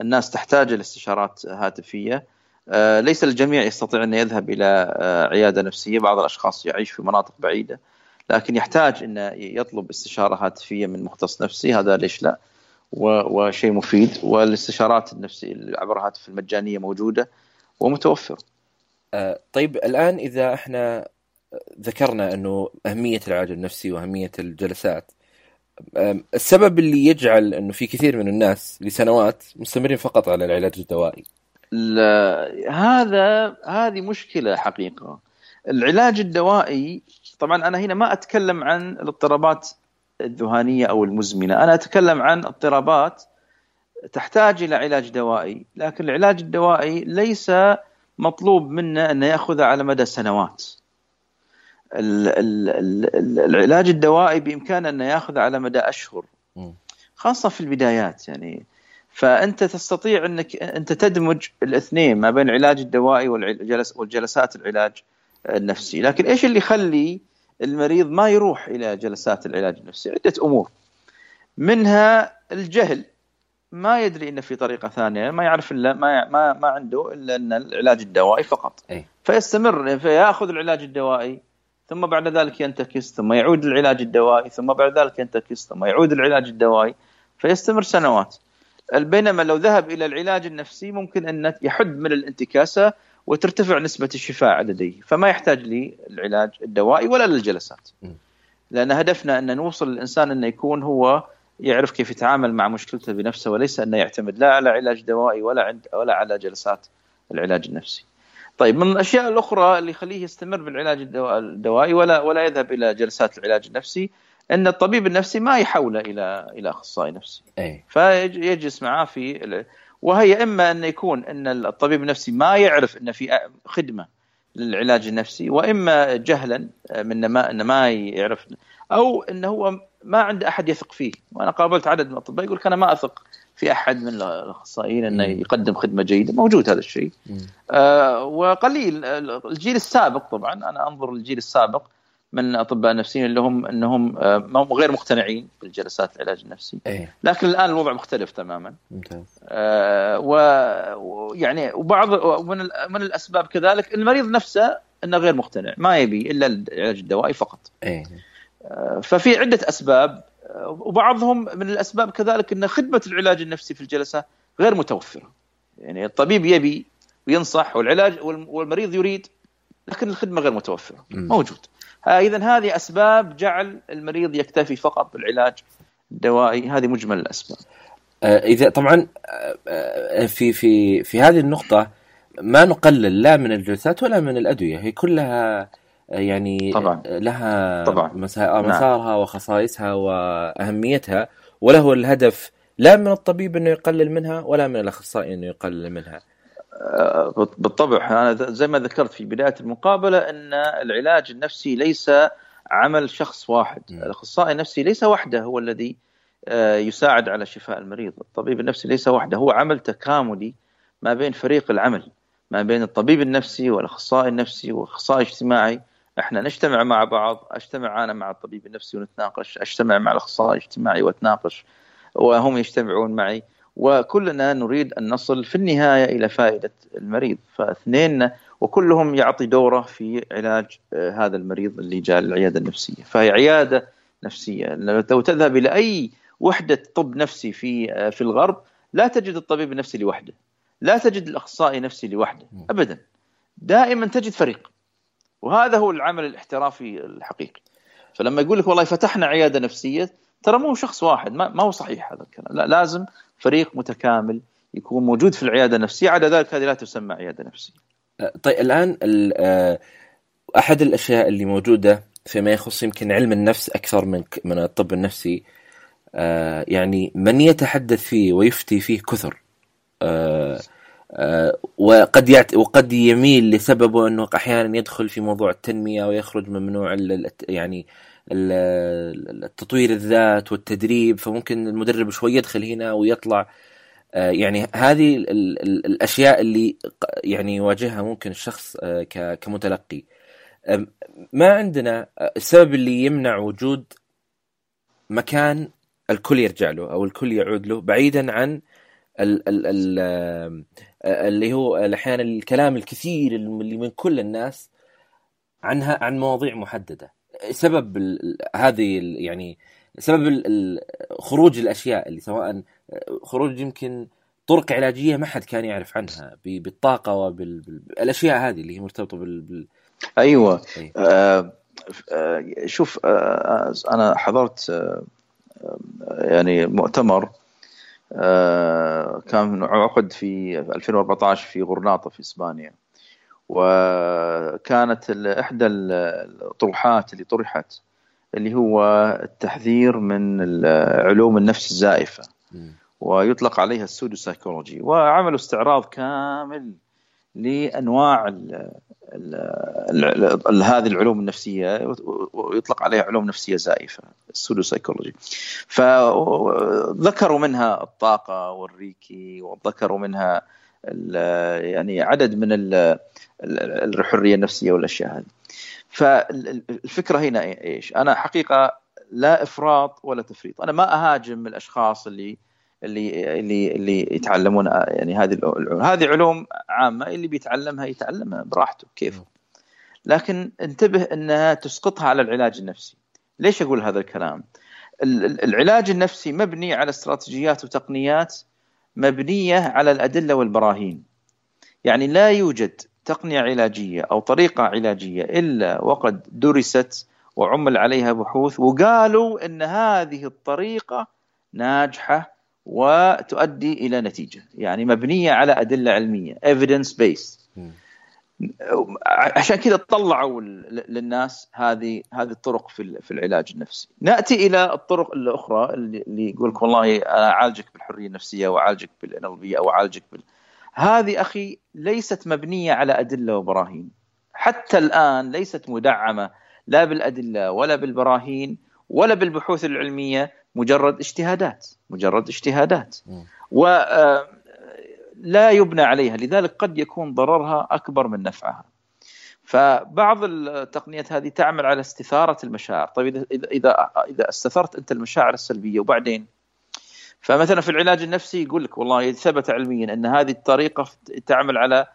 الناس تحتاج الاستشارات هاتفية. آه، ليس الجميع يستطيع أن يذهب إلى آه، عيادة نفسية. بعض الأشخاص يعيش في مناطق بعيدة. لكن يحتاج انه يطلب استشارة هاتفية من مختص نفسي هذا ليش لا؟ وشيء مفيد. والاستشارات النفسية عبر الهاتف المجانية موجودة ومتوفرة. آه، طيب الآن إذا إحنا ذكرنا أنه أهمية العلاج النفسي وأهمية الجلسات السبب اللي يجعل أنه في كثير من الناس لسنوات مستمرين فقط على العلاج الدوائي؟ لا هذا هذه مشكلة حقيقة. العلاج الدوائي طبعا أنا هنا ما أتكلم عن الاضطرابات الذهانية أو المزمنة. أنا أتكلم عن اضطرابات تحتاج إلى علاج دوائي لكن العلاج الدوائي ليس مطلوب منه انه ياخذه على مدى سنوات. ال- ال- ال- ال- العلاج الدوائي بامكانه انه ياخذ على مدى أشهر. خاصة في البدايات يعني. فأنت تستطيع أنك أنت تدمج الاثنين ما بين العلاج الدوائي والجلس والجلسات العلاج النفسي، لكن إيش اللي يخلي المريض ما يروح إلى جلسات العلاج النفسي؟ عدة أمور. منها الجهل ما يدري ان في طريقة ثانية ما يعرف الا ما ما ما عنده إلا إن العلاج الدوائي فقط. أي. فيستمر فيأخذ العلاج الدوائي ثم بعد ذلك ينتكس ثم يعود للعلاج الدوائي ثم بعد ذلك ينتكس ثم يعود العلاج الدوائي فيستمر سنوات بينما لو ذهب إلى العلاج النفسي ممكن أن يحد من الانتكاسة وترتفع نسبة الشفاء لديه فما يحتاج للعلاج الدوائي ولا للجلسات. لأن هدفنا أن نوصل الإنسان انه يكون هو يعرف كيف يتعامل مع مشكلته بنفسه وليس أنه يعتمد لا على علاج دوائي ولا عند ولا على جلسات العلاج النفسي. طيب من الأشياء الأخرى اللي يخليه يستمر بالعلاج الدوائي ولا ولا يذهب إلى جلسات العلاج النفسي أن الطبيب النفسي ما يحوله إلى إلى أخصائي نفسي. أي. فيجلس معاه في وهي إما أن يكون أن الطبيب النفسي ما يعرف إن في خدمة للعلاج النفسي وإما جهلا من ما إنه ما يعرف أو انه هو ما عنده أحد يثق فيه. وأنا قابلت عدد من الأطباء يقول أنا ما أثق في أحد من الأخصائيين إنه يقدم خدمة جيدة. موجود هذا الشيء. آه وقليل الجيل السابق طبعا أنا أنظر للجيل السابق. من أطباء نفسيين اللي هم إنهم آه غير مقتنعين بالجلسات العلاج النفسي أيه. لكن الآن الوضع مختلف تماما ممتاز آه ويعني وبعض من من الأسباب كذلك المريض نفسه إنه غير مقتنع ما يبي إلا العلاج الدوائي فقط أيه. ففي عدة أسباب وبعضهم من الأسباب كذلك إن خدمة العلاج النفسي في الجلسة غير متوفرة. يعني الطبيب يبي وينصح والعلاج والمريض يريد لكن الخدمة غير متوفرة موجود. اذا هذه أسباب جعل المريض يكتفي فقط بالعلاج الدوائي هذه مجمل الأسباب. إذا طبعا في في في هذه النقطة ما نقلل لا من الجلسات ولا من الأدوية هي كلها يعني طبعا. لها طبعا. مسارها نعم. وخصائصها وأهميتها وله الهدف لا من الطبيب إنه يقلل منها ولا من الأخصائي إنه يقلل منها. بالطبع. أنا زي ما ذكرت في بداية المقابلة أن العلاج النفسي ليس عمل شخص واحد،. الأخصائي النفسي ليس وحده هو الذي يساعد على شفاء المريض، الطبيب النفسي ليس وحده هو عمل تكاملي ما بين فريق العمل ما بين الطبيب النفسي والأخصائي النفسي والأخصائي الاجتماعي. إحنا نجتمع مع بعض أجتمع أنا مع الطبيب النفسي ونتناقش أجتمع مع الأخصائي الاجتماعي واتناقش وهم يجتمعون معي. وكلنا نريد أن نصل في النهاية إلى فائدة المريض. فاثنين وكلهم يعطي دوره في علاج هذا المريض اللي جاء العياده النفسية. فهي عيادة نفسية. لو تذهب إلى أي وحدة طب نفسي في في الغرب لا تجد الطبيب النفسي لوحده. لا تجد الأخصائي النفسي لوحده. ابدا. دائما تجد فريق. وهذا هو العمل الاحترافي الحقيقي. فلما يقول لك والله فتحنا عيادة نفسية ترى مو شخص واحد. ما, ما هو صحيح هذا الكلام. لا لازم فريق متكامل يكون موجود في العيادة النفسية عدا ذلك هذه لا تسمى عيادة نفسية طيب الآن أحد الأشياء اللي موجودة فيما يخص يمكن علم النفس أكثر من من الطب النفسي يعني من يتحدث فيه ويفتي فيه كثر وقد يعت... وقد يميل لسببه أنه أحيانا يدخل في موضوع التنمية ويخرج ممنوع. يعني التطوير الذات والتدريب فممكن المدرب شوي يدخل هنا ويطلع. يعني هذه الأشياء اللي يعني يواجهها ممكن الشخص كمتلقي. ما عندنا السبب اللي يمنع وجود مكان الكل يرجع له أو الكل يعود له بعيدا عن ال ال ال اللي هو أحيانا الكلام الكثير اللي من كل الناس عنها عن مواضيع محددة. سبب هذه يعني سبب خروج الأشياء اللي سواء خروج يمكن طرق علاجية ما حد كان يعرف عنها بالطاقة وبالاشياء هذه اللي هي مرتبطة بال, بال... أيوه أي. آه شوف آه أنا حضرت آه يعني مؤتمر آه كان عقد في 2014 في غرناطة في إسبانيا وكانت إحدى الطروحات اللي طرحت اللي هو التحذير من علوم النفس الزائفة. ويطلق عليها السودو سايكولوجي وعملوا استعراض كامل لأنواع ال ال ال هذه العلوم النفسية ويطلق عليها علوم نفسية زائفة السودو سايكولوجي فذكروا منها الطاقة والريكي وذكروا منها يعني عدد من الحرية النفسية والأشياء هذه. فالفكرة هنا إيش؟ أنا حقيقة لا إفراط ولا تفريط. أنا ما أهاجم الأشخاص اللي اللي اللي اللي يتعلمون يعني هذه هذه علوم عامة اللي بيتعلمها يتعلمها براحته. كيف؟ لكن انتبه إنها تسقطها على العلاج النفسي. ليش أقول هذا الكلام؟ العلاج النفسي مبني على استراتيجيات وتقنيات مبنية على الأدلة والبراهين. يعني لا يوجد تقنية علاجية أو طريقة علاجية إلا وقد درست وعمل عليها بحوث وقالوا إن هذه الطريقة ناجحة وتؤدي إلى نتيجة. يعني مبنية على أدلة علمية evidence based. عشان كذا طلعوا للناس هذه هذه الطرق في في العلاج النفسي. نأتي إلى الطرق الأخرى اللي يقول لك والله أنا أعالجك بالحرية النفسية وأعالجك بالان أو أعالجك بال هذه أخي ليست مبنية على أدلة وبراهين. حتى الآن ليست مدعمة لا بالأدلة ولا بالبراهين ولا بالبحوث العلمية مجرد اجتهادات مجرد اجتهادات و آه، لا يبنى عليها لذلك قد يكون ضررها أكبر من نفعها. فبعض التقنيات هذه تعمل على استثارة المشاعر. طيب اذا اذا اذا استثرت أنت المشاعر السلبية وبعدين؟ فمثلا في العلاج النفسي يقول لك والله ثبت علميا أن هذه الطريقة تعمل على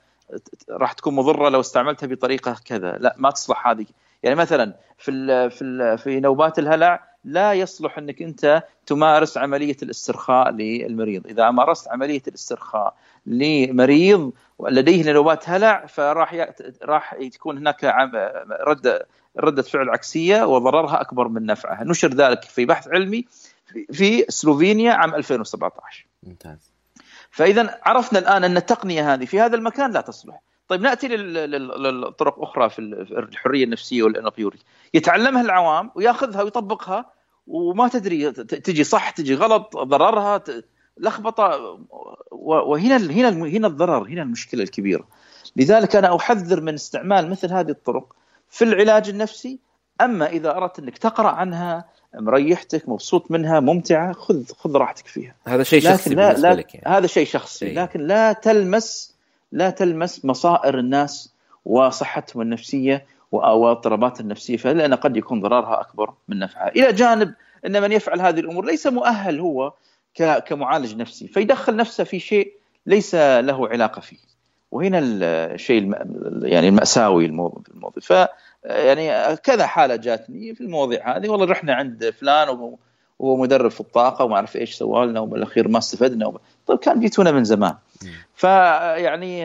راح تكون مضرة لو استعملتها بطريقة كذا. لا ما تصلح هذه. يعني مثلا في في في نوبات الهلع لا يصلح أنك أنت تمارس عملية الاسترخاء للمريض، إذا مارست عملية الاسترخاء لمريض لديه نوبات هلع فراح راح تكون هناك رده ردة فعل عكسية وضررها أكبر من نفعها، نشر ذلك في بحث علمي في سلوفينيا عام 2017. ممتاز. فإذا عرفنا الآن أن التقنية هذه في هذا المكان لا تصلح. طيب نأتي للطرق أخرى في الحرية النفسية والانابيوري يتعلمها العوام ويأخذها ويطبقها وما تدري تجي صح تجي غلط ضررها لخبطة وهنا هنا هنا الضرر هنا المشكلة الكبيرة. لذلك أنا أحذر من استعمال مثل هذه الطرق في العلاج النفسي. أما إذا أردت أنك تقرأ عنها مريحتك مبسوط منها ممتعة خذ خذ راحتك فيها. هذا شيء شخصي لا بالنسبة لا لك يعني. هذا شيء شخصي. إيه. لكن لا تلمس لا تلمس مصائر الناس وصحتهم النفسية واضطرابات النفسية لأن قد يكون ضررها أكبر من نفعها، إلى جانب أن من يفعل هذه الأمور ليس مؤهل هو كمعالج نفسي فيدخل نفسه في شيء ليس له علاقة فيه. وهنا الشيء يعني المأساوي الموضوع ف يعني كذا حالة جاتني في المواضيع هذه والله رحنا عند فلان وهو مدرب في الطاقة وما أعرف إيش سوى لنا وبالأخير ما استفدنا. طيب كان جيتونا من زمان. فيعني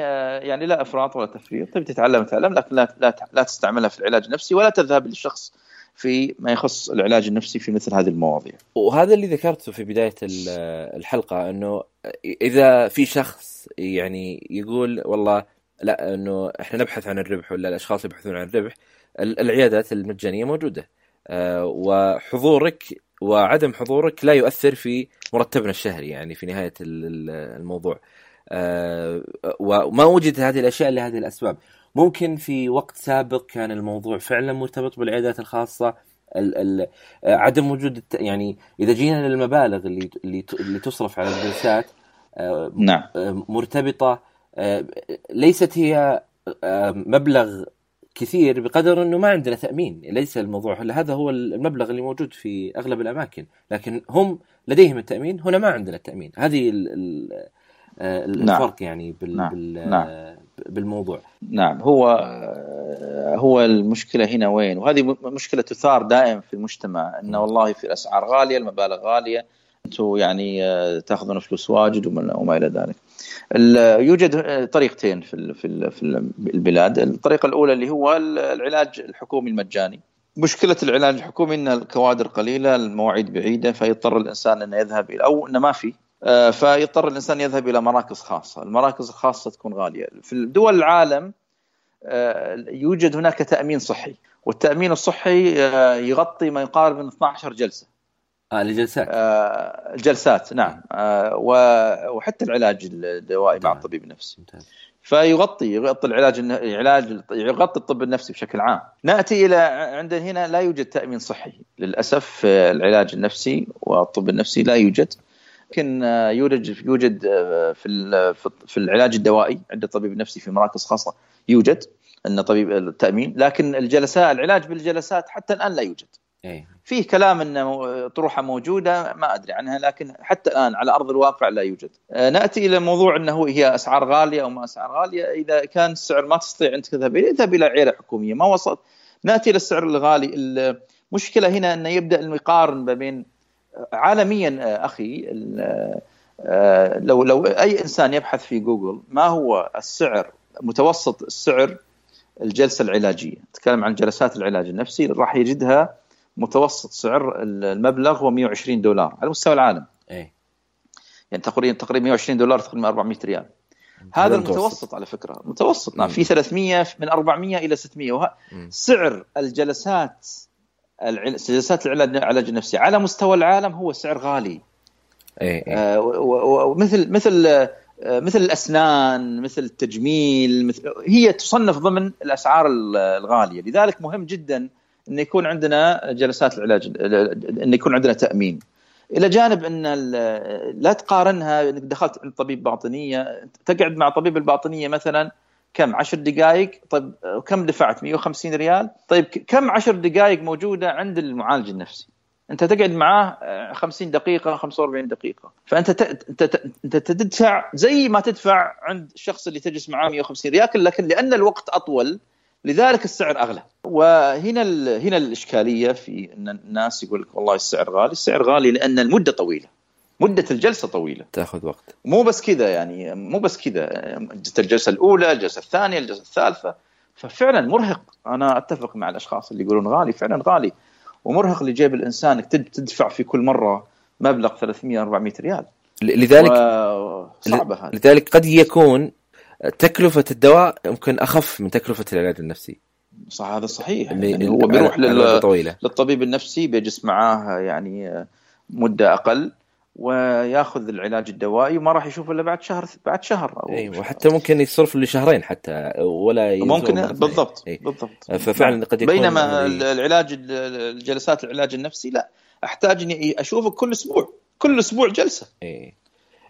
يعني لا إفراط ولا تفريط. طيب تتعلم تتعلم لكن لا لا لا تستعملها في العلاج النفسي ولا تذهب للشخص في ما يخص العلاج النفسي في مثل هذه المواضيع. وهذا اللي ذكرته في بداية الحلقة إنه إذا في شخص يعني يقول والله لا إنه إحنا نبحث عن الربح ولا الأشخاص يبحثون عن الربح العيادات المجانية موجودة. آه، وحضورك وعدم حضورك لا يؤثر في مرتبنا الشهري يعني في نهاية الموضوع. آه، وما وجدت هذه الأشياء لهذه الأسباب. ممكن في وقت سابق كان الموضوع فعلا مرتبط بالعيادات الخاصة ال ال عدم وجود يعني إذا جينا للمبالغ اللي اللي اللي تصرف على الجلسات آه، نعم. مرتبطة ليست هي مبلغ كثير بقدر إنه ما عندنا تأمين ليس الموضوع هذا هو المبلغ اللي موجود في أغلب الأماكن لكن هم لديهم التأمين هنا ما عندنا التأمين هذه آه، نعم. الفرق نعم. يعني بال نعم. بال نعم. بالموضوع نعم هو هو المشكلة هنا وين وهذه مشكلة تثار دائما في المجتمع إنه والله في الأسعار غالية المبالغ غالية أنتم يعني آه، تاخذون فلوس واجد وما إلى ذلك. يوجد طريقتين في في البلاد. الطريقة الأولى اللي هو العلاج الحكومي المجاني. مشكلة العلاج الحكومي إن الكوادر قليلة، المواعيد بعيدة فيضطر الإنسان إنه يذهب إلى أو إنه ما في آه، فيضطر الإنسان يذهب إلى مراكز خاصة، المراكز الخاصة تكون غالية، في دول العالم آه، يوجد هناك تأمين صحي، والتأمين الصحي آه، يغطي ما يقارب من 12 جلسة. آه الجلسات آه الجلسات نعم آه وحتى العلاج الدوائي مع الطبيب النفسي ممتاز. فيغطي يغطي العلاج العلاج يغطي الطب النفسي بشكل عام. نأتي إلى عندنا هنا لا يوجد تأمين صحي للأسف في العلاج النفسي والطب النفسي لا يوجد. لكن آه، يوجد يوجد آه، في في العلاج الدوائي عند الطبيب النفسي في مراكز خاصة يوجد أن طبيب التأمين لكن الجلسات العلاج بالجلسات حتى الآن لا يوجد. أيه. فيه كلام إن طروحة موجودة ما أدري عنها لكن حتى الآن على أرض الواقع لا يوجد. آه، نأتي إلى موضوع إنه هي أسعار غالية أو ما أسعار غالية. إذا كان السعر ما تستطيع انت تذهب إليه اذهب إلى عياده حكومية. ما وصلت؟ نأتي إلى السعر الغالي. المشكلة هنا إنه يبدأ المقارن ما بين عالميا آه، أخي آه، لو لو أي إنسان يبحث في جوجل ما هو السعر متوسط السعر الجلسة العلاجية، تكلم عن جلسات العلاج النفسي راح يجدها متوسط سعر المبلغ هو 120 دولار على مستوى العالم. يعني تقريبا تقريبا 120 دولار تقريبا 400 ريال. هذا المتوسط على فكرة. متوسط. نعم. في 300 من 400 إلى 600 وه... سعر الجلسات جلسات العلاج النفسي على مستوى العالم هو سعر غالي. إيه إيه. آه ومثل مثل آه مثل الأسنان مثل التجميل مثل هي تصنف ضمن الأسعار الغالية. لذلك مهم جدا إن يكون عندنا جلسات العلاج إن يكون عندنا تأمين. إلى جانب إن لا تقارنها إنك دخلت عند طبيب باطنية تقعد مع طبيب الباطنية مثلا كم؟ 10 دقائق طيب كم دفعت؟ 150 ريال؟ طيب كم 10 دقائق موجودة عند المعالج النفسي؟ أنت تقعد معاه 50 دقيقة 45 دقيقة. فأنت انت أنت تدفع زي ما تدفع عند الشخص اللي تجلس معاه 150 ريال لكن لأن الوقت أطول لذلك السعر أغلى. وهنا هنا الإشكالية في إن الناس يقول لك والله السعر غالي. السعر غالي لأن المدة طويلة. مدة الجلسة طويلة. تأخذ وقت. مو بس كذا يعني مو بس كذا. الجلسة الأولى الجلسة الثانية الجلسة الثالثة. ففعلا مرهق. أنا أتفق مع الأشخاص اللي يقولون غالي. فعلا غالي. ومرهق لجيب الإنسان إنك تدفع في كل مرة مبلغ 300 400 ريال. لذلك صعبة هذه. لذلك قد يكون تكلفة الدواء يمكن أخف من تكلفة العلاج النفسي. صح هذا صحيح. يعني هو بيروح لل... طويلة. للطبيب النفسي بيجلس معاه يعني مدة أقل وياخذ العلاج الدوائي وما راح يشوفه إلا بعد شهر بعد شهر أو اي وحتى ممكن يصرف لشهرين حتى ولا ممكن بالضبط أي. بالضبط. ففعلا قد يكون بينما العلاج الجلسات العلاج النفسي لا أحتاج إني اشوفك كل أسبوع كل أسبوع جلسة. اي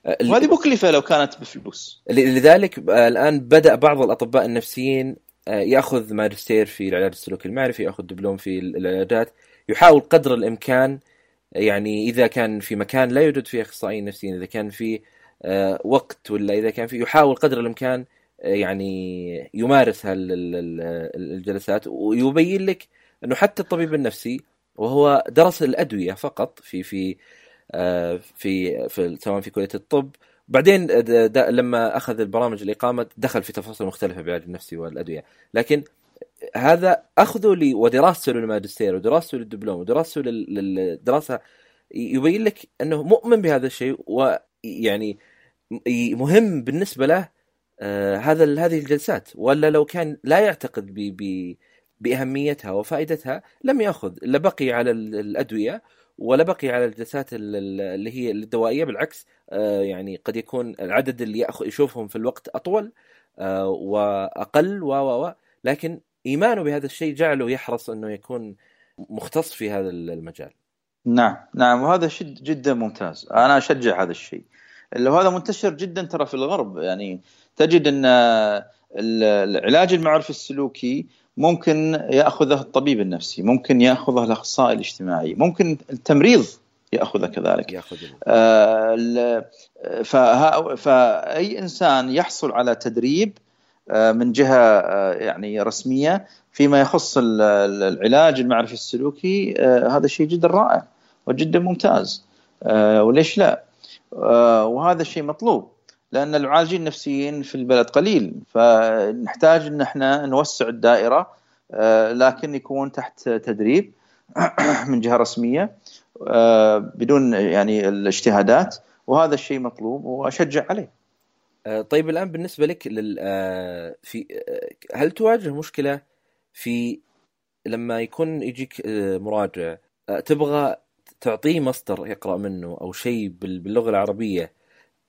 وهذه مكلفة لو كانت بفلوس. لذلك الآن بدأ بعض الأطباء النفسيين يأخذ ماجستير في العلاج السلوكي المعرفي يأخذ دبلوم في العلاجات. يحاول قدر الإمكان يعني إذا كان في مكان لا يوجد فيه أخصائيين نفسيين إذا كان في وقت ولا إذا كان في يحاول قدر الإمكان يعني يمارس الجلسات. ويبين لك أنه حتى الطبيب النفسي وهو درس الأدوية فقط في في في في سواء في كلية الطب. بعدين لما أخذ البرامج الاقامه دخل في تفاصيل مختلفة بالعلاج النفسي والأدوية. لكن هذا أخذه لي ودراسته للماجستير ودراسته للدبلوم ودراسته للدراسه يبين لك أنه مؤمن بهذا الشيء ويعني مهم بالنسبة له آه هذا هذه الجلسات. ولا لو كان لا يعتقد ب بأهميتها وفائدتها لم يأخذ الا بقي على الأدوية. ولا بقي على الجلسات اللي هي الدوائية بالعكس آه يعني قد يكون العدد اللي يشوفهم في الوقت أطول آه وأقل و و لكن إيمانه بهذا الشيء جعله يحرص إنه يكون مختص في هذا المجال. نعم نعم وهذا شيء جدا ممتاز. أنا أشجع هذا الشيء. اللي هذا منتشر جدا ترى في الغرب. يعني تجد إن العلاج المعرفي السلوكي ممكن يأخذه الطبيب النفسي ممكن يأخذه الأخصائي الاجتماعي ممكن التمريض يأخذه كذلك. يأخذ آه فأي إنسان يحصل على تدريب من جهة يعني رسمية فيما يخص العلاج المعرفي السلوكي هذا شيء جدا رائع وجدا ممتاز. وليش لا؟ وهذا الشيء مطلوب. لأن المعالجين النفسيين في البلد قليل فنحتاج إن إحنا نوسع الدائرة لكن يكون تحت تدريب من جهة رسمية بدون يعني الاجتهادات وهذا الشيء مطلوب وأشجع عليه. طيب الآن بالنسبة لك لل في هل تواجه مشكلة في لما يكون يجيك مراجع تبغى تعطيه مصدر يقرأ منه أو شيء باللغة العربية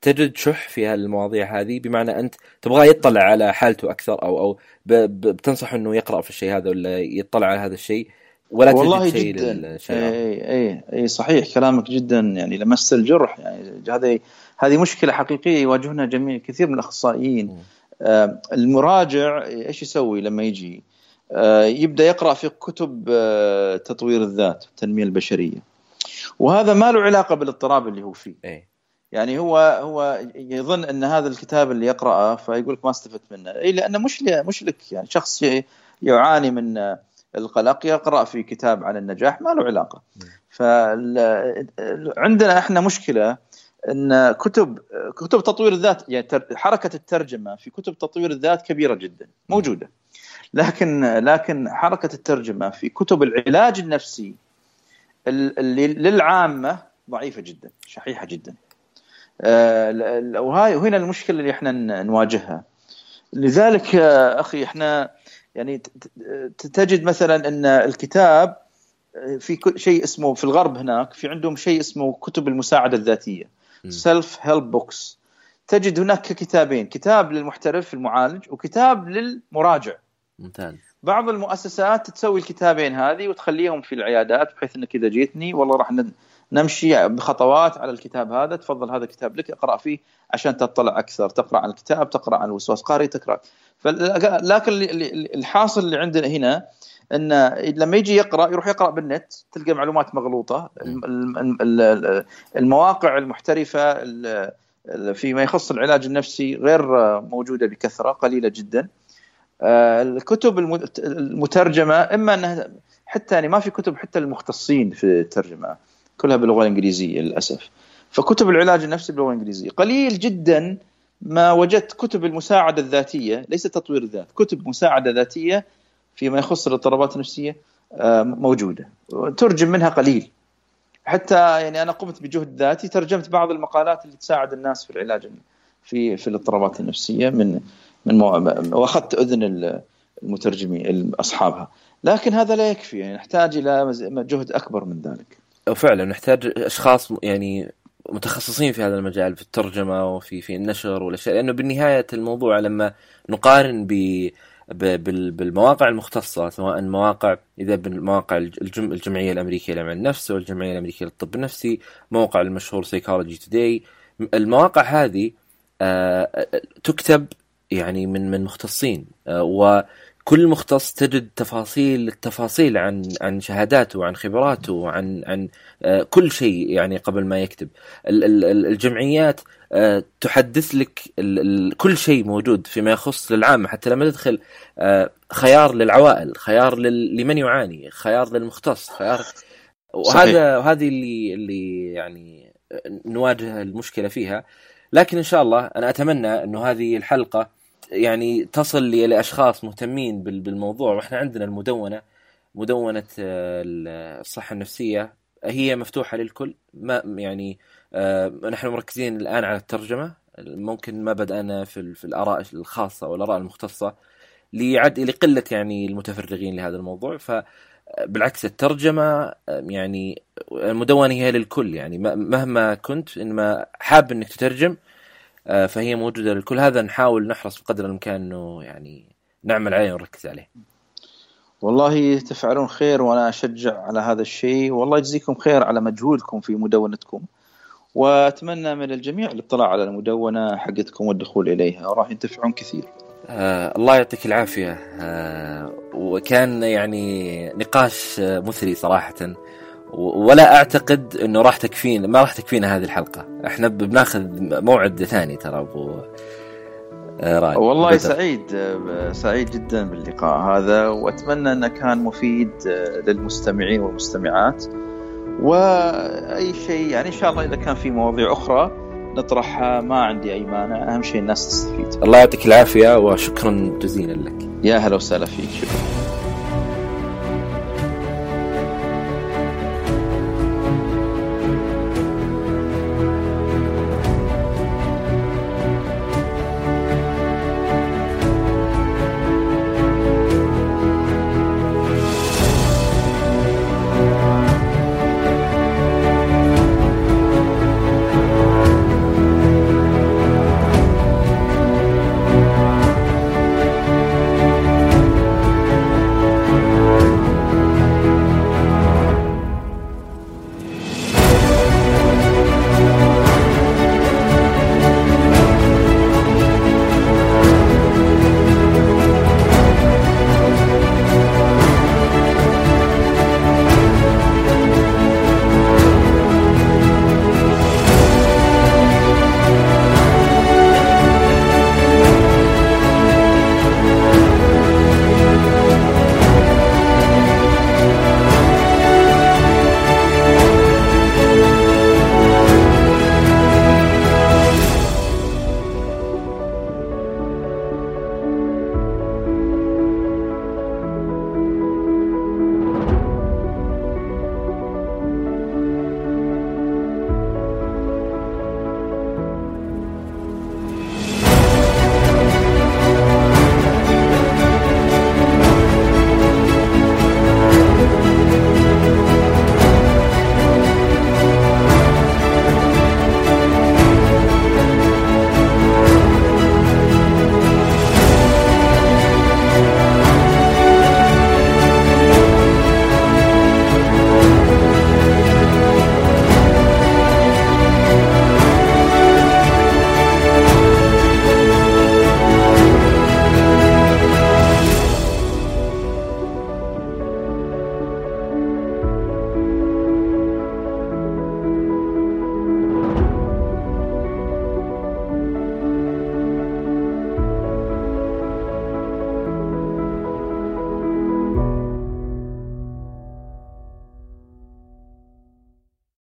تجد شح في هالمواضيع هذه بمعنى أنت تبغاه يطلع على حالته أكثر أو أو بتنصح إنه يقرأ في الشيء هذا ولا يطلع على هذا الشيء؟ ولا والله تجد شيء جدا. اي اي اي صحيح كلامك جدا يعني لمس الجرح. يعني هذه هذه مشكلة حقيقية يواجهونها جميع كثير من الأخصائيين. آه المراجع إيش يسوي لما يجي؟ آه يبدأ يقرأ في كتب آه تطوير الذات التنمية البشرية. وهذا ما له علاقة بالاضطراب اللي هو فيه. أي. يعني هو هو يظن أن هذا الكتاب اللي يقرأه فيقول لك ما استفدت منه. اي لأنه مش مش لك يعني. شخص يعاني من القلق يقرأ في كتاب عن النجاح ما له علاقة. فعندنا إحنا مشكلة أن كتب كتب تطوير الذات يعني حركة الترجمة في كتب تطوير الذات كبيرة جدا موجودة. لكن لكن حركة الترجمة في كتب العلاج النفسي اللي للعامة ضعيفة جدا شحيحة جدا. وهاي وهنا المشكلة اللي إحنا نواجهها. لذلك أخي إحنا يعني تجد مثلا إن الكتاب في شيء اسمه في الغرب هناك في عندهم شيء اسمه كتب المساعدة الذاتية self help books تجد هناك كتابين كتاب للمحترف المعالج وكتاب للمراجع. ممتاز. بعض المؤسسات تسوي الكتابين هذه وتخليهم في العيادات بحيث إنك إذا جيتني والله راح نمشي بخطوات على الكتاب هذا. تفضل هذا الكتاب لك اقرأ فيه عشان تطلع أكثر. تقرأ عن الكتاب تقرأ عن الوسواس. قاري تقرأ. لكن الحاصل اللي عندنا هنا إن لما يجي يقرأ يروح يقرأ بالنت تلقى معلومات مغلوطة. المواقع المحترفة فيما يخص العلاج النفسي غير موجودة بكثرة قليلة جدا. الكتب المترجمة إما إنها حتى يعني ما في كتب حتى المختصين في الترجمة. كلها باللغة الإنجليزية للأسف. فكتب العلاج النفسي باللغة الإنجليزية. قليل جدا ما وجدت كتب المساعدة الذاتية ليس تطوير الذات كتب مساعدة ذاتية فيما يخص الاضطرابات النفسية آه، موجودة. ترجم منها قليل. حتى يعني أنا قمت بجهد ذاتي ترجمت بعض المقالات اللي تساعد الناس في العلاج في في الاضطرابات النفسية من من وأخذت أذن المترجمين أصحابها. لكن هذا لا يكفي يعني نحتاج إلى جهد أكبر من ذلك. وفعلا نحتاج أشخاص يعني متخصصين في هذا المجال في الترجمة وفي في النشر والأشياء لأنه بالنهاية الموضوع لما نقارن ب بالمواقع المختصة سواء مواقع إذا بالمواقع الجم الجمعية الأمريكية لعلم النفس أو الجمعية الأمريكية للطب النفسي موقع المشهور Psychology Today المواقع هذه آه، تكتب يعني من من مختصين آه، وكل مختص تجد تفاصيل التفاصيل عن عن شهاداته وعن خبراته وعن عن آه، كل شيء يعني قبل ما يكتب. الجمعيات آه، تحدث لك كل شيء موجود فيما يخص للعامة حتى لما تدخل خيار للعوائل خيار لمن يعاني خيار للمختص خيار. وهذا وهذه اللي اللي يعني نواجه المشكلة فيها. لكن إن شاء الله أنا أتمنى إنه هذه الحلقة يعني تصل لأشخاص مهتمين بالموضوع. وإحنا عندنا المدونة مدونة آه، الصحة النفسية. هي مفتوحة للكل. ما يعني آه، نحن مركزين الآن على الترجمة. ممكن ما بدانا في في الآراء الخاصة والاراء المختصة لعد لقله يعني المتفرغين لهذا الموضوع. ف بالعكس الترجمة يعني المدونة هي للكل. يعني مهما كنت إنما حاب إنك تترجم آه، فهي موجودة. للكل هذا نحاول نحرص بقدر الإمكان إنه يعني نعمل عليه ونركز عليه. والله تفعلون خير وأنا أشجع على هذا الشيء. والله يجزيكم خير على مجهودكم في مدونتكم. وأتمنى من الجميع الاطلاع على المدونة حقتكم والدخول إليها. وراح ينتفعون كثير. آه الله يعطيك العافية. آه وكان يعني نقاش مثري صراحة. ولا أعتقد إنه راح تكفينا ما راح تكفينا هذه الحلقة. إحنا بناخذ موعد ثاني ترى أبو آه، راي والله بدر. سعيد سعيد جدا باللقاء هذا وأتمنى أنه كان مفيد آه، للمستمعين والمستمعات. وأي شيء يعني إن شاء الله إذا كان في مواضيع أخرى نطرحها ما عندي أي مانع أهم شيء الناس تستفيد. الله يعطيك العافية وشكرا جزيلا لك. يا هلا وسهلا فيك. شكرا